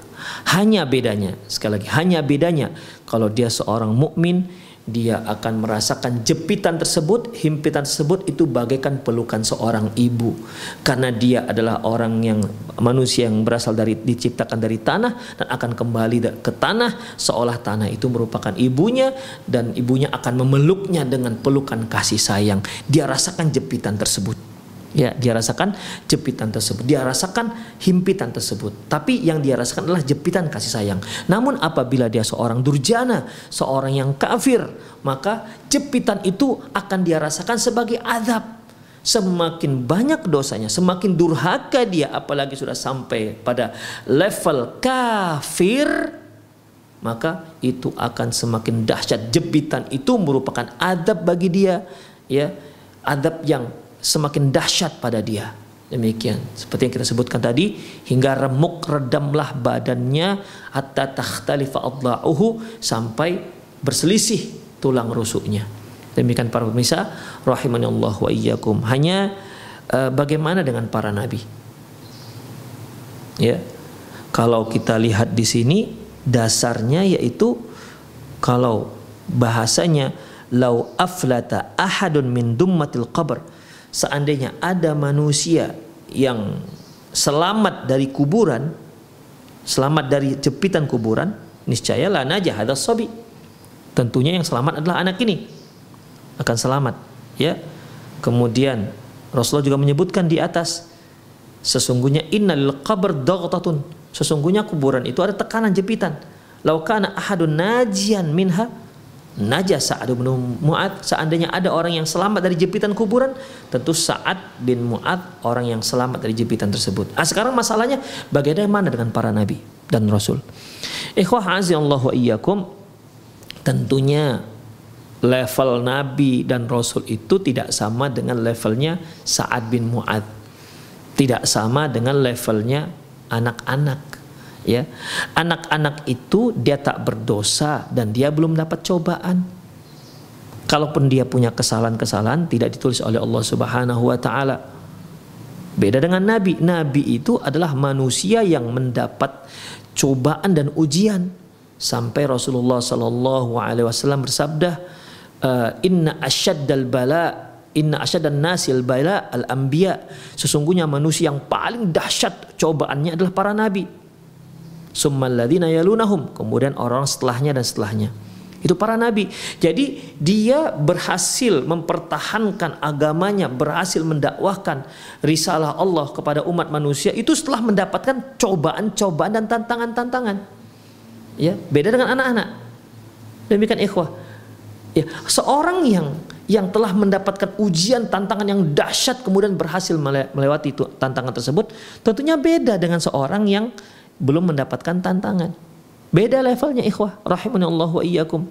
Hanya bedanya, sekali lagi, hanya bedanya kalau dia seorang mukmin dia akan merasakan jepitan tersebut, himpitan tersebut itu bagaikan pelukan seorang ibu. Karena dia adalah orang yang manusia yang berasal dari diciptakan dari tanah dan akan kembali ke tanah seolah tanah itu merupakan ibunya dan ibunya akan memeluknya dengan pelukan kasih sayang. Dia rasakan jepitan tersebut. Ya, dia rasakan jepitan tersebut, dia rasakan himpitan tersebut. Tapi yang dia rasakan adalah jepitan kasih sayang. Namun apabila dia seorang durjana, seorang yang kafir, maka jepitan itu akan dia rasakan sebagai azab. Semakin banyak dosanya, semakin durhaka dia apalagi sudah sampai pada level kafir, maka itu akan semakin dahsyat. Jepitan itu merupakan adab bagi dia, ya, adab yang semakin dahsyat pada dia. Demikian seperti yang kita sebutkan tadi hingga remuk redamlah badannya hatta takhtalifa adla'uhu sampai berselisih tulang rusuknya. Demikian para pemirsa rahimani Allah wa iyyakum. Hanya uh, bagaimana dengan para nabi? Ya. Kalau kita lihat di sini dasarnya yaitu kalau bahasanya lau aflata ahadun min dummatil qabr seandainya ada manusia yang selamat dari kuburan, selamat dari jepitan kuburan, niscaya lana jahadah sobi. Tentunya yang selamat adalah anak ini akan selamat. ya. Kemudian Rasulullah juga menyebutkan di atas sesungguhnya innal qabr. Sesungguhnya kuburan itu ada tekanan jepitan. Laukana ahadun najian minha Najah Sa'ad bin Mu'ad seandainya ada orang yang selamat dari jepitan kuburan tentu Sa'ad bin Mu'ad orang yang selamat dari jepitan tersebut. Nah, sekarang masalahnya bagaimana dengan para nabi dan rasul? Ikhwah azallahu iyyakum tentunya level nabi dan rasul itu tidak sama dengan levelnya Sa'ad bin Mu'ad. Tidak sama dengan levelnya anak-anak ya. Anak-anak itu dia tak berdosa dan dia belum dapat cobaan. Kalaupun dia punya kesalahan-kesalahan tidak ditulis oleh Allah Subhanahu wa taala. Beda dengan nabi. Nabi itu adalah manusia yang mendapat cobaan dan ujian. Sampai Rasulullah sallallahu alaihi wasallam bersabda eh, inna asyaddal bala Inna asyadan nasil bala al anbiya sesungguhnya manusia yang paling dahsyat cobaannya adalah para nabi summaladzina yalunahum. Kemudian orang setelahnya dan setelahnya. Itu para nabi. Jadi dia berhasil mempertahankan agamanya berhasil mendakwahkan risalah Allah kepada umat manusia itu setelah mendapatkan cobaan-cobaan dan tantangan-tantangan. Ya beda dengan anak-anak. Demikian ikhwah. Ya seorang yang yang telah mendapatkan ujian tantangan yang dahsyat kemudian berhasil melewati itu tantangan tersebut tentunya beda dengan seorang yang belum mendapatkan tantangan. Beda levelnya ikhwah Allah wa iyyakum.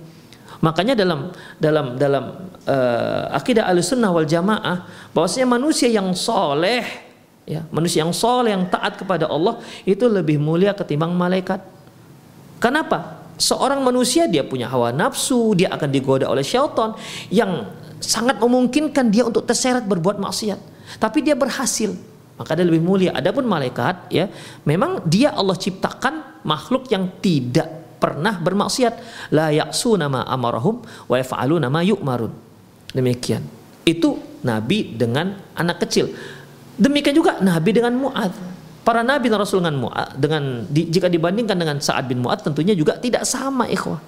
Makanya dalam dalam dalam uh, akidah Ahlussunnah wal Jamaah bahwasanya manusia yang soleh ya, manusia yang soleh yang taat kepada Allah itu lebih mulia ketimbang malaikat. Kenapa? Seorang manusia dia punya hawa nafsu, dia akan digoda oleh syaitan yang sangat memungkinkan dia untuk terseret berbuat maksiat. Tapi dia berhasil maka dia lebih mulia. Adapun malaikat ya, memang dia Allah ciptakan makhluk yang tidak pernah bermaksiat. La ya'su nama amarahum wa yaf'alu nama yu'marun. Demikian. Itu nabi dengan anak kecil. Demikian juga nabi dengan Mu'ad. Para nabi dan rasul dengan Mu'ad dengan jika dibandingkan dengan Sa'ad bin Mu'ad tentunya juga tidak sama ikhwah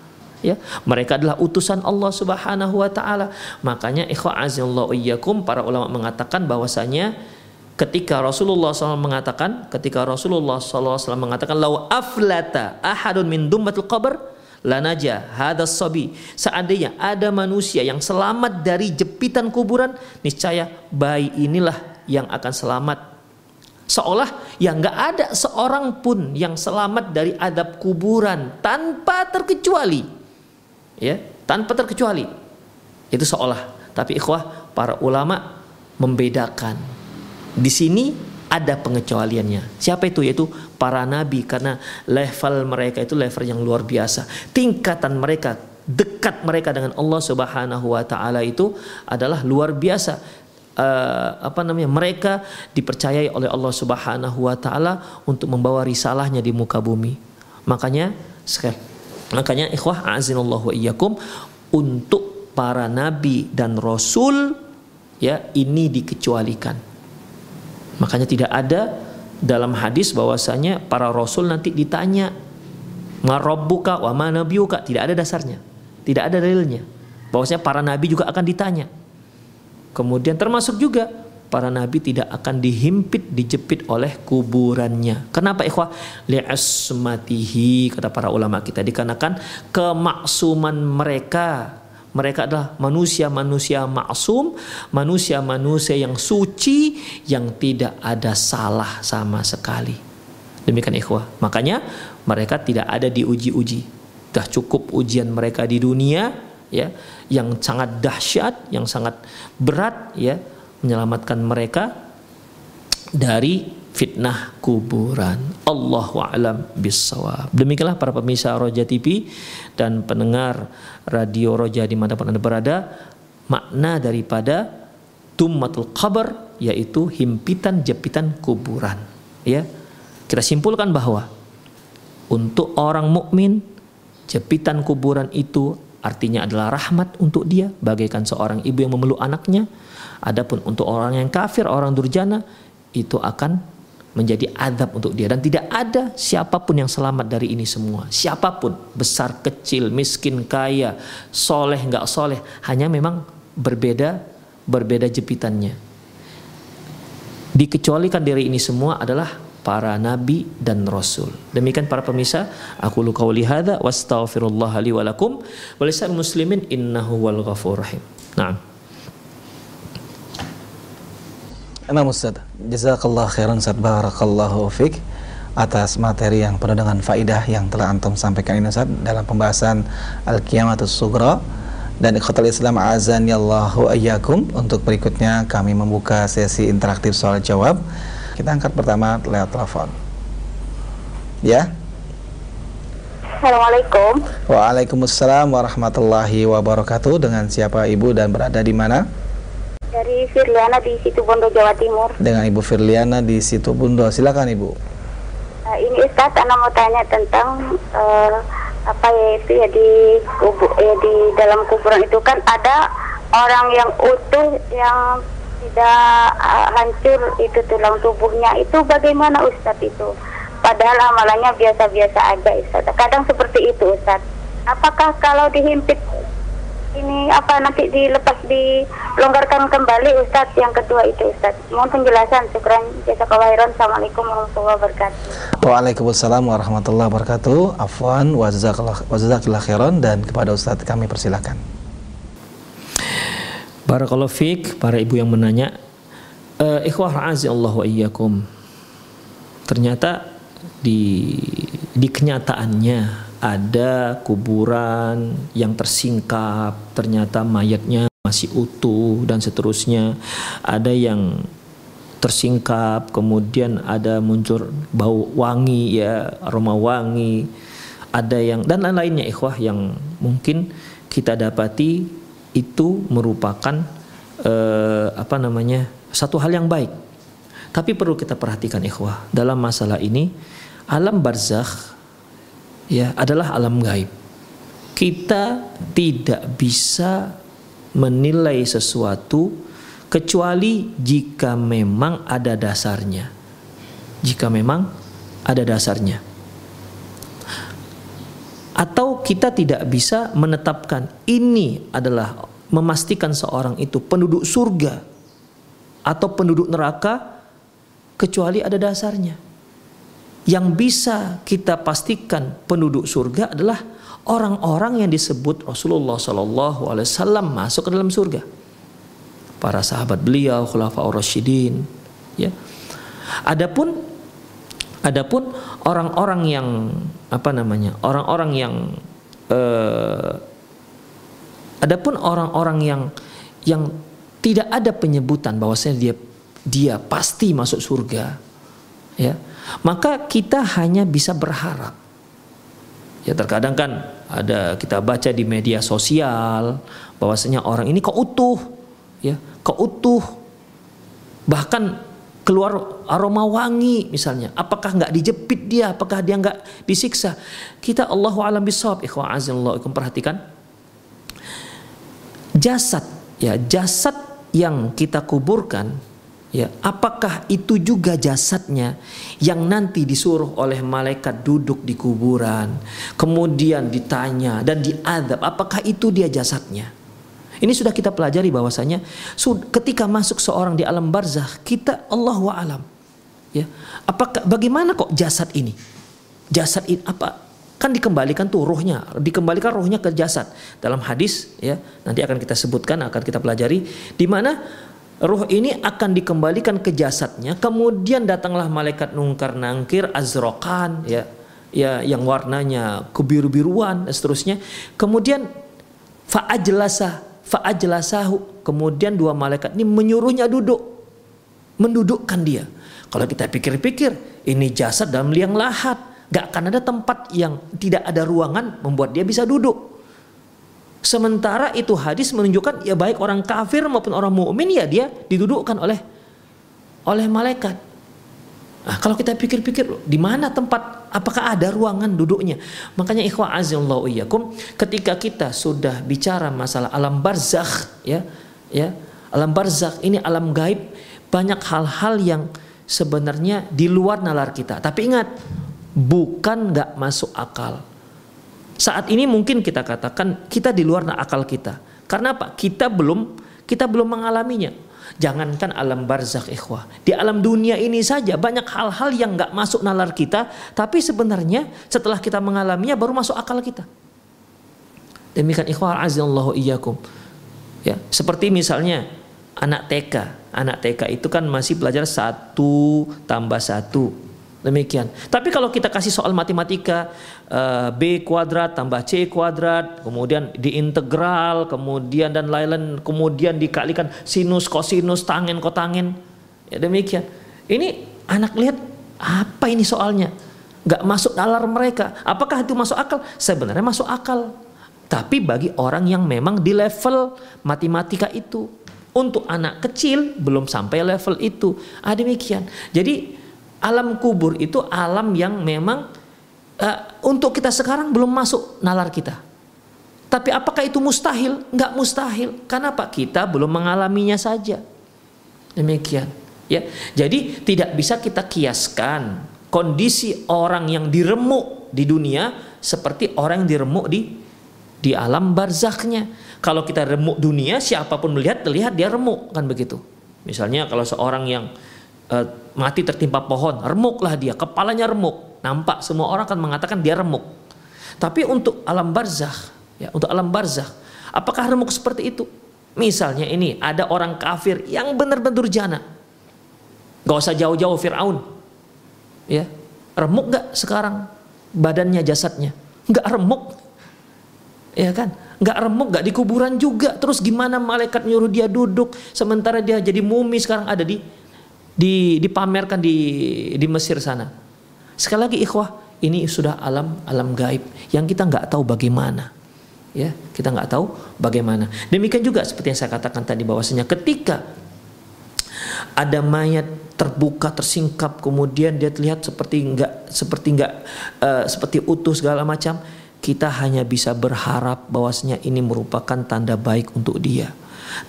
ya mereka adalah utusan Allah Subhanahu wa taala makanya ikhwah azallahu para ulama mengatakan bahwasanya ketika Rasulullah SAW mengatakan ketika Rasulullah SAW mengatakan lau aflata ahadun min dumbatul qabr lanaja hadas sabi. Seandainya ada manusia yang selamat dari jepitan kuburan niscaya bayi inilah yang akan selamat. Seolah yang nggak ada seorang pun yang selamat dari adab kuburan tanpa terkecuali. Ya tanpa terkecuali. Itu seolah. Tapi ikhwah para ulama membedakan di sini ada pengecualiannya. Siapa itu? Yaitu para nabi karena level mereka itu level yang luar biasa. Tingkatan mereka, dekat mereka dengan Allah Subhanahu wa taala itu adalah luar biasa. Uh, apa namanya mereka dipercayai oleh Allah Subhanahu wa taala untuk membawa risalahnya di muka bumi. Makanya sekali makanya ikhwah azinallahu wa iyyakum untuk para nabi dan rasul ya ini dikecualikan Makanya tidak ada dalam hadis bahwasanya para rasul nanti ditanya marabbuka wa ma nabiyuka tidak ada dasarnya. Tidak ada dalilnya. Bahwasanya para nabi juga akan ditanya. Kemudian termasuk juga para nabi tidak akan dihimpit dijepit oleh kuburannya. Kenapa ikhwah? Li'asmatihi kata para ulama kita dikarenakan kemaksuman mereka mereka adalah manusia-manusia maksum, manusia-manusia yang suci yang tidak ada salah sama sekali. Demikian ikhwah. Makanya mereka tidak ada diuji-uji. Dah cukup ujian mereka di dunia ya yang sangat dahsyat, yang sangat berat ya menyelamatkan mereka dari fitnah kuburan. Allahu a'lam bissawab. Demikianlah para pemirsa Roja TV dan pendengar radio Roja di mana pun Anda berada, makna daripada tummatul qabr yaitu himpitan jepitan kuburan. Ya. Kita simpulkan bahwa untuk orang mukmin jepitan kuburan itu artinya adalah rahmat untuk dia bagaikan seorang ibu yang memeluk anaknya. Adapun untuk orang yang kafir, orang durjana itu akan menjadi adab untuk dia dan tidak ada siapa pun yang selamat dari ini semua siapa pun besar kecil miskin kaya soleh nggak soleh hanya memang berbeda berbeda jepitannya. Dikecualikan dari ini semua adalah para nabi dan rasul. Demikian para pemirsa, aku lu qauli hadza wastaghfirullah li wa lakum wa muslimin innahu wal ghafur. Imam Ustaz, jazakallah khairan Ustaz. Barakallahu fik atas materi yang penuh dengan faidah yang telah antum sampaikan ini Ustaz dalam pembahasan Al-Qiyamatus Sugra dan ikhwatal Islam azan yallahu ayyakum. Untuk berikutnya kami membuka sesi interaktif soal jawab. Kita angkat pertama lewat telepon. Ya? Assalamualaikum. Waalaikumsalam warahmatullahi wabarakatuh. Dengan siapa ibu dan berada di mana dari Firliana di Situbondo Jawa Timur. Dengan ibu Firliana di Situbondo silakan ibu. Uh, ini Ustadz Anda mau tanya tentang uh, apa ya itu ya di kubu ya di dalam kuburan itu kan ada orang yang utuh yang tidak uh, hancur itu tulang tubuhnya. Itu bagaimana Ustadz itu? Padahal amalannya biasa-biasa aja Ustadz. Kadang seperti itu Ustadz. Apakah kalau dihimpit ini apa nanti dilepas dilonggarkan kembali Ustadz yang kedua itu Ustadz mohon penjelasan syukran. Jasa kawairon Assalamualaikum warahmatullahi wabarakatuh. Waalaikumsalam warahmatullahi wabarakatuh. Afwan wajazakallah khairan. Dan kepada Ustadz kami persilakan. Barakallahu fiqh para ibu yang menanya uh, ikhwah ra'azi Allah wa iyyakum. Ternyata di di kenyataannya ada kuburan yang tersingkap, ternyata mayatnya masih utuh dan seterusnya. Ada yang tersingkap, kemudian ada muncul bau wangi ya, aroma wangi. Ada yang dan lain-lainnya ikhwah yang mungkin kita dapati itu merupakan eh, apa namanya? satu hal yang baik. Tapi perlu kita perhatikan ikhwah, dalam masalah ini alam barzakh ya adalah alam gaib. Kita tidak bisa menilai sesuatu kecuali jika memang ada dasarnya. Jika memang ada dasarnya. Atau kita tidak bisa menetapkan ini adalah memastikan seorang itu penduduk surga atau penduduk neraka kecuali ada dasarnya yang bisa kita pastikan penduduk surga adalah orang-orang yang disebut Rasulullah Sallallahu Alaihi Wasallam masuk ke dalam surga. Para sahabat beliau, khulafaur rasyidin, ya. Adapun adapun orang-orang yang apa namanya? Orang-orang yang eh, adapun orang-orang yang yang tidak ada penyebutan bahwasanya dia dia pasti masuk surga. Ya maka kita hanya bisa berharap. Ya terkadang kan ada kita baca di media sosial bahwasanya orang ini kok utuh, ya, kok utuh. Bahkan keluar aroma wangi misalnya. Apakah nggak dijepit dia? Apakah dia nggak disiksa? Kita Allahu alam bisawab. Ikhwan azallahu perhatikan. Jasad ya, jasad yang kita kuburkan Ya, apakah itu juga jasadnya yang nanti disuruh oleh malaikat duduk di kuburan, kemudian ditanya dan diadab, apakah itu dia jasadnya? Ini sudah kita pelajari bahwasanya ketika masuk seorang di alam barzah, kita Allah wa alam. Ya, apakah bagaimana kok jasad ini? Jasad ini apa? Kan dikembalikan tuh rohnya, dikembalikan rohnya ke jasad. Dalam hadis ya, nanti akan kita sebutkan, akan kita pelajari di mana Ruh ini akan dikembalikan ke jasadnya. Kemudian datanglah malaikat nungkar nangkir azrokan ya ya yang warnanya kebiru-biruan dan seterusnya. Kemudian faajlasa faajlasahu. Kemudian dua malaikat ini menyuruhnya duduk. Mendudukkan dia. Kalau kita pikir-pikir ini jasad dalam liang lahat. Gak akan ada tempat yang tidak ada ruangan membuat dia bisa duduk. Sementara itu hadis menunjukkan ya baik orang kafir maupun orang mukmin ya dia didudukkan oleh oleh malaikat. Nah, kalau kita pikir-pikir di mana tempat apakah ada ruangan duduknya? Makanya ikhwah azallahu iyyakum ketika kita sudah bicara masalah alam barzakh ya ya alam barzakh ini alam gaib banyak hal-hal yang sebenarnya di luar nalar kita. Tapi ingat bukan nggak masuk akal saat ini mungkin kita katakan kita di luar akal kita. Karena apa? Kita belum kita belum mengalaminya. Jangankan alam barzakh ikhwah. Di alam dunia ini saja banyak hal-hal yang nggak masuk nalar kita, tapi sebenarnya setelah kita mengalaminya baru masuk akal kita. Demikian ikhwah azallahu iyyakum. Ya, seperti misalnya anak TK. Anak TK itu kan masih belajar satu tambah satu Demikian. Tapi kalau kita kasih soal matematika b kuadrat tambah c kuadrat, kemudian diintegral, kemudian dan lain-lain, kemudian dikalikan sinus, kosinus, tangen, kotangin, ya demikian. Ini anak lihat apa ini soalnya? Gak masuk nalar mereka. Apakah itu masuk akal? Sebenarnya masuk akal. Tapi bagi orang yang memang di level matematika itu, untuk anak kecil belum sampai level itu. Ah demikian. Jadi alam kubur itu alam yang memang uh, untuk kita sekarang belum masuk nalar kita. Tapi apakah itu mustahil? Enggak mustahil. Karena Pak kita belum mengalaminya saja. Demikian. Ya, jadi tidak bisa kita kiaskan kondisi orang yang diremuk di dunia seperti orang yang diremuk di di alam barzakhnya. Kalau kita remuk dunia, siapa pun melihat, terlihat dia remuk kan begitu. Misalnya kalau seorang yang uh, mati tertimpa pohon, remuklah dia, kepalanya remuk. Nampak semua orang akan mengatakan dia remuk. Tapi untuk alam barzakh, ya, untuk alam barzakh, apakah remuk seperti itu? Misalnya ini ada orang kafir yang benar-benar durjana. Gak usah jauh-jauh Fir'aun. Ya, remuk gak sekarang badannya jasadnya? Gak remuk. Ya kan? Gak remuk, gak di kuburan juga. Terus gimana malaikat nyuruh dia duduk sementara dia jadi mumi sekarang ada di di, dipamerkan di di Mesir sana. Sekali lagi ikhwah, ini sudah alam alam gaib yang kita nggak tahu bagaimana. Ya, kita nggak tahu bagaimana. Demikian juga seperti yang saya katakan tadi bahwasanya ketika ada mayat terbuka tersingkap kemudian dia terlihat seperti nggak seperti nggak uh, seperti utuh segala macam kita hanya bisa berharap bahwasanya ini merupakan tanda baik untuk dia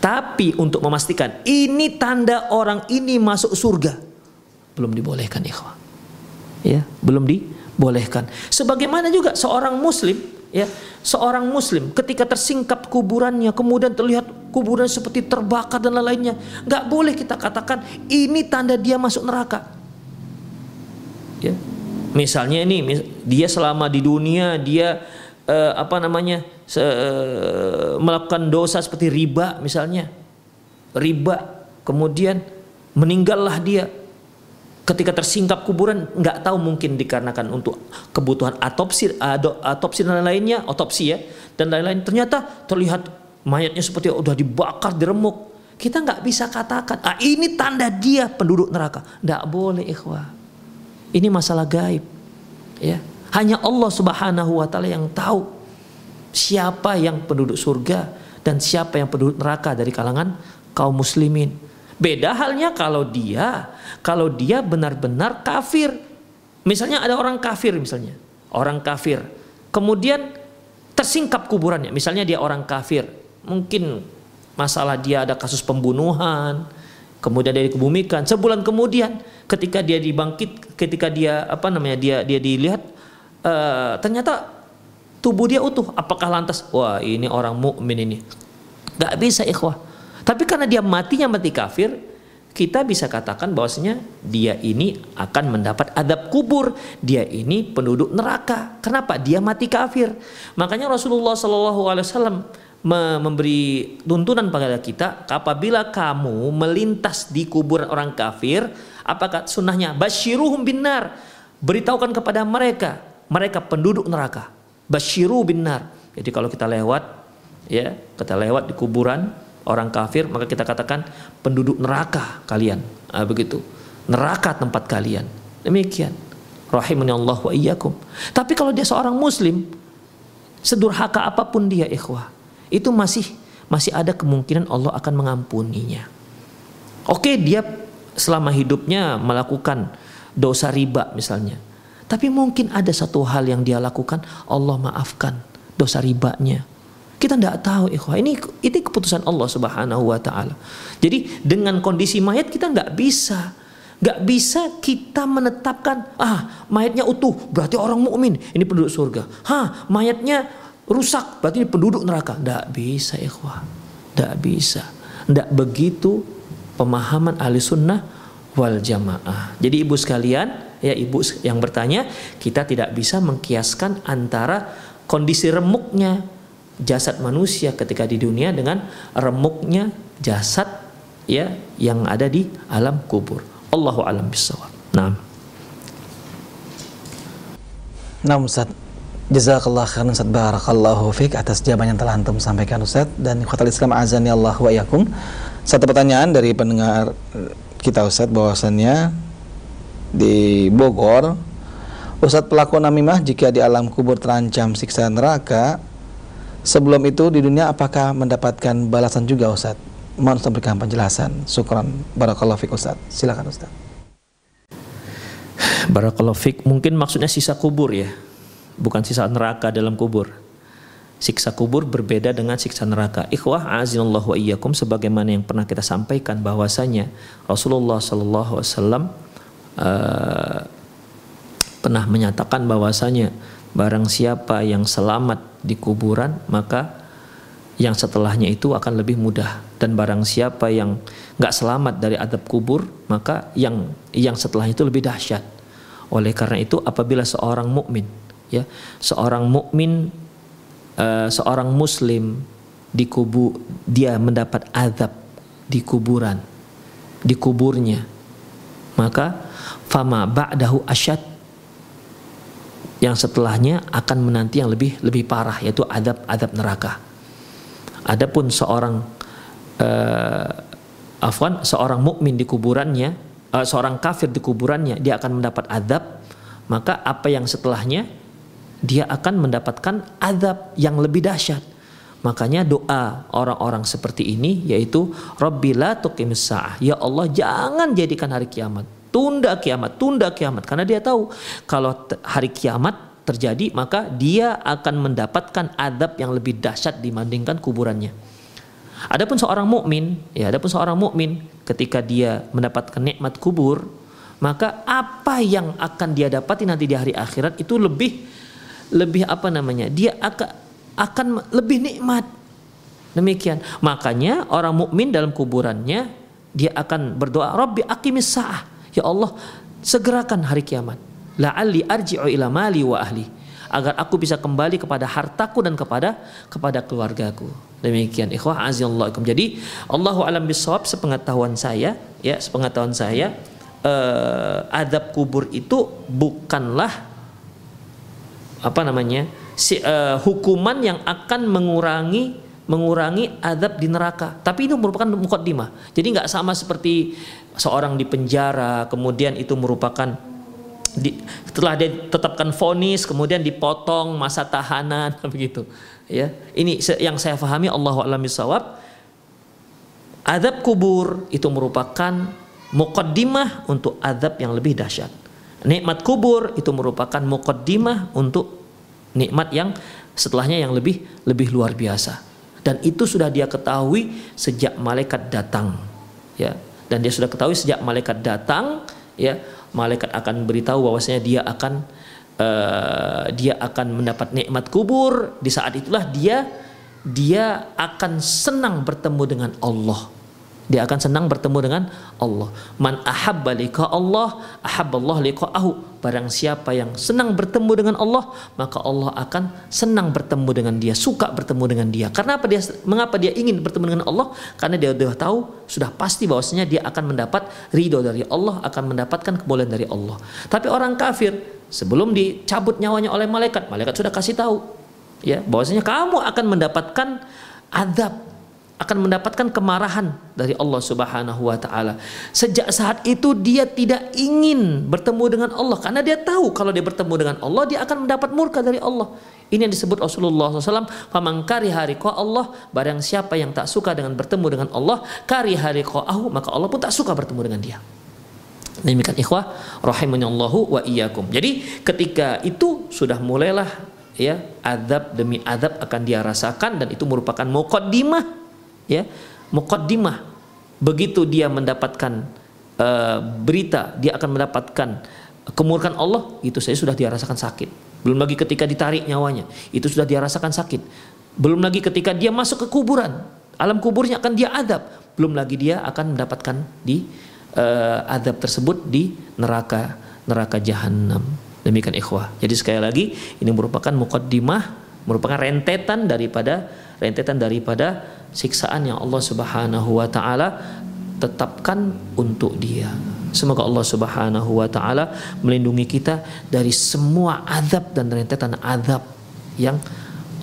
tapi untuk memastikan ini tanda orang ini masuk surga belum dibolehkan ikhwah. Ya, belum dibolehkan. Sebagaimana juga seorang muslim ya, seorang muslim ketika tersingkap kuburannya kemudian terlihat kuburan seperti terbakar dan lain-lainnya, nggak boleh kita katakan ini tanda dia masuk neraka. Ya. Misalnya ini dia selama di dunia dia uh, apa namanya se, uh, melakukan dosa seperti riba misalnya riba kemudian meninggallah dia ketika tersingkap kuburan nggak tahu mungkin dikarenakan untuk kebutuhan atopsi atopsi dan lain-lainnya otopsi ya dan lain-lain. Ternyata terlihat mayatnya seperti udah dibakar diremuk. Kita nggak bisa katakan ah ini tanda dia penduduk neraka. Nggak boleh ikhwah. Ini masalah gaib ya. Hanya Allah Subhanahu wa taala yang tahu siapa yang penduduk surga dan siapa yang penduduk neraka dari kalangan kaum muslimin. Beda halnya kalau dia kalau dia benar-benar kafir. Misalnya ada orang kafir misalnya, orang kafir. Kemudian tersingkap kuburannya. Misalnya dia orang kafir, mungkin masalah dia ada kasus pembunuhan, kemudian dia dikebumikan. Sebulan kemudian ketika dia dibangkit, ketika dia apa namanya dia dia dilihat uh, ternyata tubuh dia utuh. Apakah lantas wah ini orang mukmin ini? Gak bisa ikhwah. Tapi karena dia matinya mati kafir, kita bisa katakan bahwasanya dia ini akan mendapat adab kubur. Dia ini penduduk neraka. Kenapa? Dia mati kafir. Makanya Rasulullah Shallallahu Alaihi Wasallam memberi tuntunan pada kita apabila kamu melintas di kuburan orang kafir apakah sunnahnya basyiruhum binar beritahukan kepada mereka mereka penduduk neraka. Basyiru binar. Jadi kalau kita lewat ya, kita lewat di kuburan orang kafir, maka kita katakan penduduk neraka kalian. Nah, begitu. Neraka tempat kalian. Demikian. Rahimani Allah wa iyyakum. Tapi kalau dia seorang muslim, sedurhaka apa pun dia ikhwah, itu masih masih ada kemungkinan Allah akan mengampuninya. Oke, dia selama hidupnya melakukan dosa riba misalnya tapi mungkin ada satu hal yang dia lakukan, Allah maafkan dosa ribanya. Kita tidak tahu ikhwah. Ini ini keputusan Allah Subhanahu wa taala. Jadi dengan kondisi mayat kita nggak bisa nggak bisa kita menetapkan ah mayatnya utuh berarti orang mukmin ini penduduk surga. Hah, mayatnya rusak berarti ini penduduk neraka. Tidak bisa ikhwah. Tidak bisa. Tidak begitu pemahaman ahli sunnah wal jamaah. Jadi ibu sekalian, ya ibu yang bertanya, kita tidak bisa mengkiaskan antara kondisi remuknya jasad manusia ketika di dunia dengan remuknya jasad ya yang ada di alam kubur. Allahu alam bisawab. Nah. Nah Ustaz, Jazakallah khairan Ustaz Barakallahu fiqh atas jawaban yang telah antum sampaikan Ustaz dan ikhwatal Islam azani Allah wa yakum. Satu pertanyaan dari pendengar kita Ustaz bahwasannya di Bogor Ustadz pelaku namimah jika di alam kubur terancam siksa neraka sebelum itu di dunia apakah mendapatkan balasan juga Ustadz? Mohon Ustaz berikan penjelasan. Syukran. Barakallahu fiqh Ustaz. Silakan Ustaz. Barakallahu fiqh. Mungkin maksudnya sisa kubur ya. Bukan sisa neraka dalam kubur. Siksa kubur berbeda dengan siksa neraka. Ikhwah azinallahu wa iyyakum sebagaimana yang pernah kita sampaikan bahwasanya Rasulullah sallallahu alaihi wasallam uh, pernah menyatakan bahwasanya barang siapa yang selamat di kuburan maka yang setelahnya itu akan lebih mudah. Dan barang siapa yang nggak selamat dari adab kubur maka yang yang setelah itu lebih dahsyat. Oleh karena itu apabila seorang mukmin ya seorang mukmin uh, seorang muslim di kubu dia mendapat adab di kuburan di kuburnya maka fama ba'dahu asyad yang setelahnya akan menanti yang lebih lebih parah yaitu adab-adab neraka. Adapun seorang uh, afwan seorang mukmin di kuburannya, uh, seorang kafir di kuburannya dia akan mendapat adab, maka apa yang setelahnya dia akan mendapatkan adab yang lebih dahsyat. Makanya doa orang-orang seperti ini yaitu Rabbila sa'ah. Ya Allah jangan jadikan hari kiamat tunda kiamat, tunda kiamat karena dia tahu kalau hari kiamat terjadi maka dia akan mendapatkan adab yang lebih dahsyat dibandingkan kuburannya. Adapun seorang mukmin, ya adapun seorang mukmin ketika dia mendapatkan nikmat kubur, maka apa yang akan dia dapati nanti di hari akhirat itu lebih lebih apa namanya? Dia akan akan lebih nikmat. Demikian. Makanya orang mukmin dalam kuburannya dia akan berdoa, "Rabbi aqimis sa'ah." Ya Allah, segerakan hari kiamat. La'alli arji'u ila mali wa ahli. Agar aku bisa kembali kepada hartaku dan kepada kepada keluargaku. Demikian ikhwah azizallahum. Jadi Allahu alam bisawab sepengetahuan saya, ya sepengetahuan saya eh, adab kubur itu bukanlah apa namanya si, eh, hukuman yang akan mengurangi mengurangi adab di neraka. Tapi itu merupakan mukaddimah. Jadi nggak sama seperti seorang di penjara, kemudian itu merupakan di, setelah dia tetapkan vonis, kemudian dipotong masa tahanan begitu. Ya, ini yang saya pahami Allah alam bisawab. Adab kubur itu merupakan mukaddimah untuk adab yang lebih dahsyat. Nikmat kubur itu merupakan mukaddimah untuk nikmat yang setelahnya yang lebih lebih luar biasa dan itu sudah dia ketahui sejak malaikat datang ya dan dia sudah ketahui sejak malaikat datang ya malaikat akan beritahu bahwasanya dia akan uh, dia akan mendapat nikmat kubur. Di saat itulah dia dia akan senang bertemu dengan Allah dia akan senang bertemu dengan Allah. Man ahabba liqa Allah, ahabballah liqa'ahu. Barang siapa yang senang bertemu dengan Allah, maka Allah akan senang bertemu dengan dia, suka bertemu dengan dia. Karena apa dia mengapa dia ingin bertemu dengan Allah? Karena dia sudah tahu, sudah pasti bahwasanya dia akan mendapat ridho dari Allah, akan mendapatkan kebolehan dari Allah. Tapi orang kafir sebelum dicabut nyawanya oleh malaikat, malaikat sudah kasih tahu ya bahwasanya kamu akan mendapatkan adab akan mendapatkan kemarahan dari Allah Subhanahu wa taala. Sejak saat itu dia tidak ingin bertemu dengan Allah karena dia tahu kalau dia bertemu dengan Allah dia akan mendapat murka dari Allah. Ini yang disebut Rasulullah SAW. Faman kari hari Allah, barang siapa yang tak suka dengan bertemu dengan Allah, kari hari ahu, maka Allah pun tak suka bertemu dengan dia. Demikian ikhwah, rahimahullahu wa iyyakum. Jadi ketika itu sudah mulailah ya adab demi adab akan dia rasakan dan itu merupakan muqaddimah ya mukaddimah begitu dia mendapatkan uh, berita dia akan mendapatkan kemurkan Allah itu saya sudah dia rasakan sakit belum lagi ketika ditarik nyawanya itu sudah dia rasakan sakit belum lagi ketika dia masuk ke kuburan alam kuburnya akan dia adab belum lagi dia akan mendapatkan di uh, azab tersebut di neraka neraka jahanam. Demikian ikhwah. Jadi sekali lagi ini merupakan mukaddimah, merupakan rentetan daripada rentetan daripada siksaan yang Allah Subhanahu wa taala tetapkan untuk dia. Semoga Allah Subhanahu wa taala melindungi kita dari semua azab dan rentetan azab yang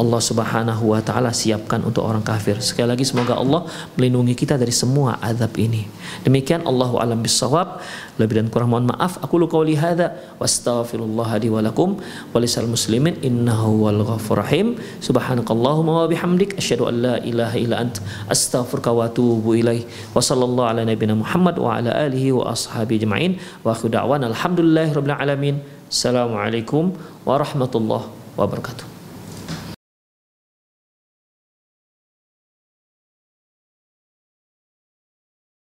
Allah Subhanahu wa taala siapkan untuk orang kafir. Sekali lagi semoga Allah melindungi kita dari semua azab ini. Demikian Allahu alam bisawab. Lebih dan kurang mohon maaf. Aku lu qauli hadza wa astaghfirullah li wa lakum wa lisal muslimin innahu wal ghafur rahim. Subhanakallahumma wa bihamdik asyhadu an la ilaha illa ant astaghfiruka wa atubu ilaih. Wa sallallahu ala nabiyyina Muhammad wa ala alihi wa ashabi ajma'in. Wa akhiru da'wana alhamdulillahirabbil alamin. Assalamualaikum warahmatullahi wabarakatuh.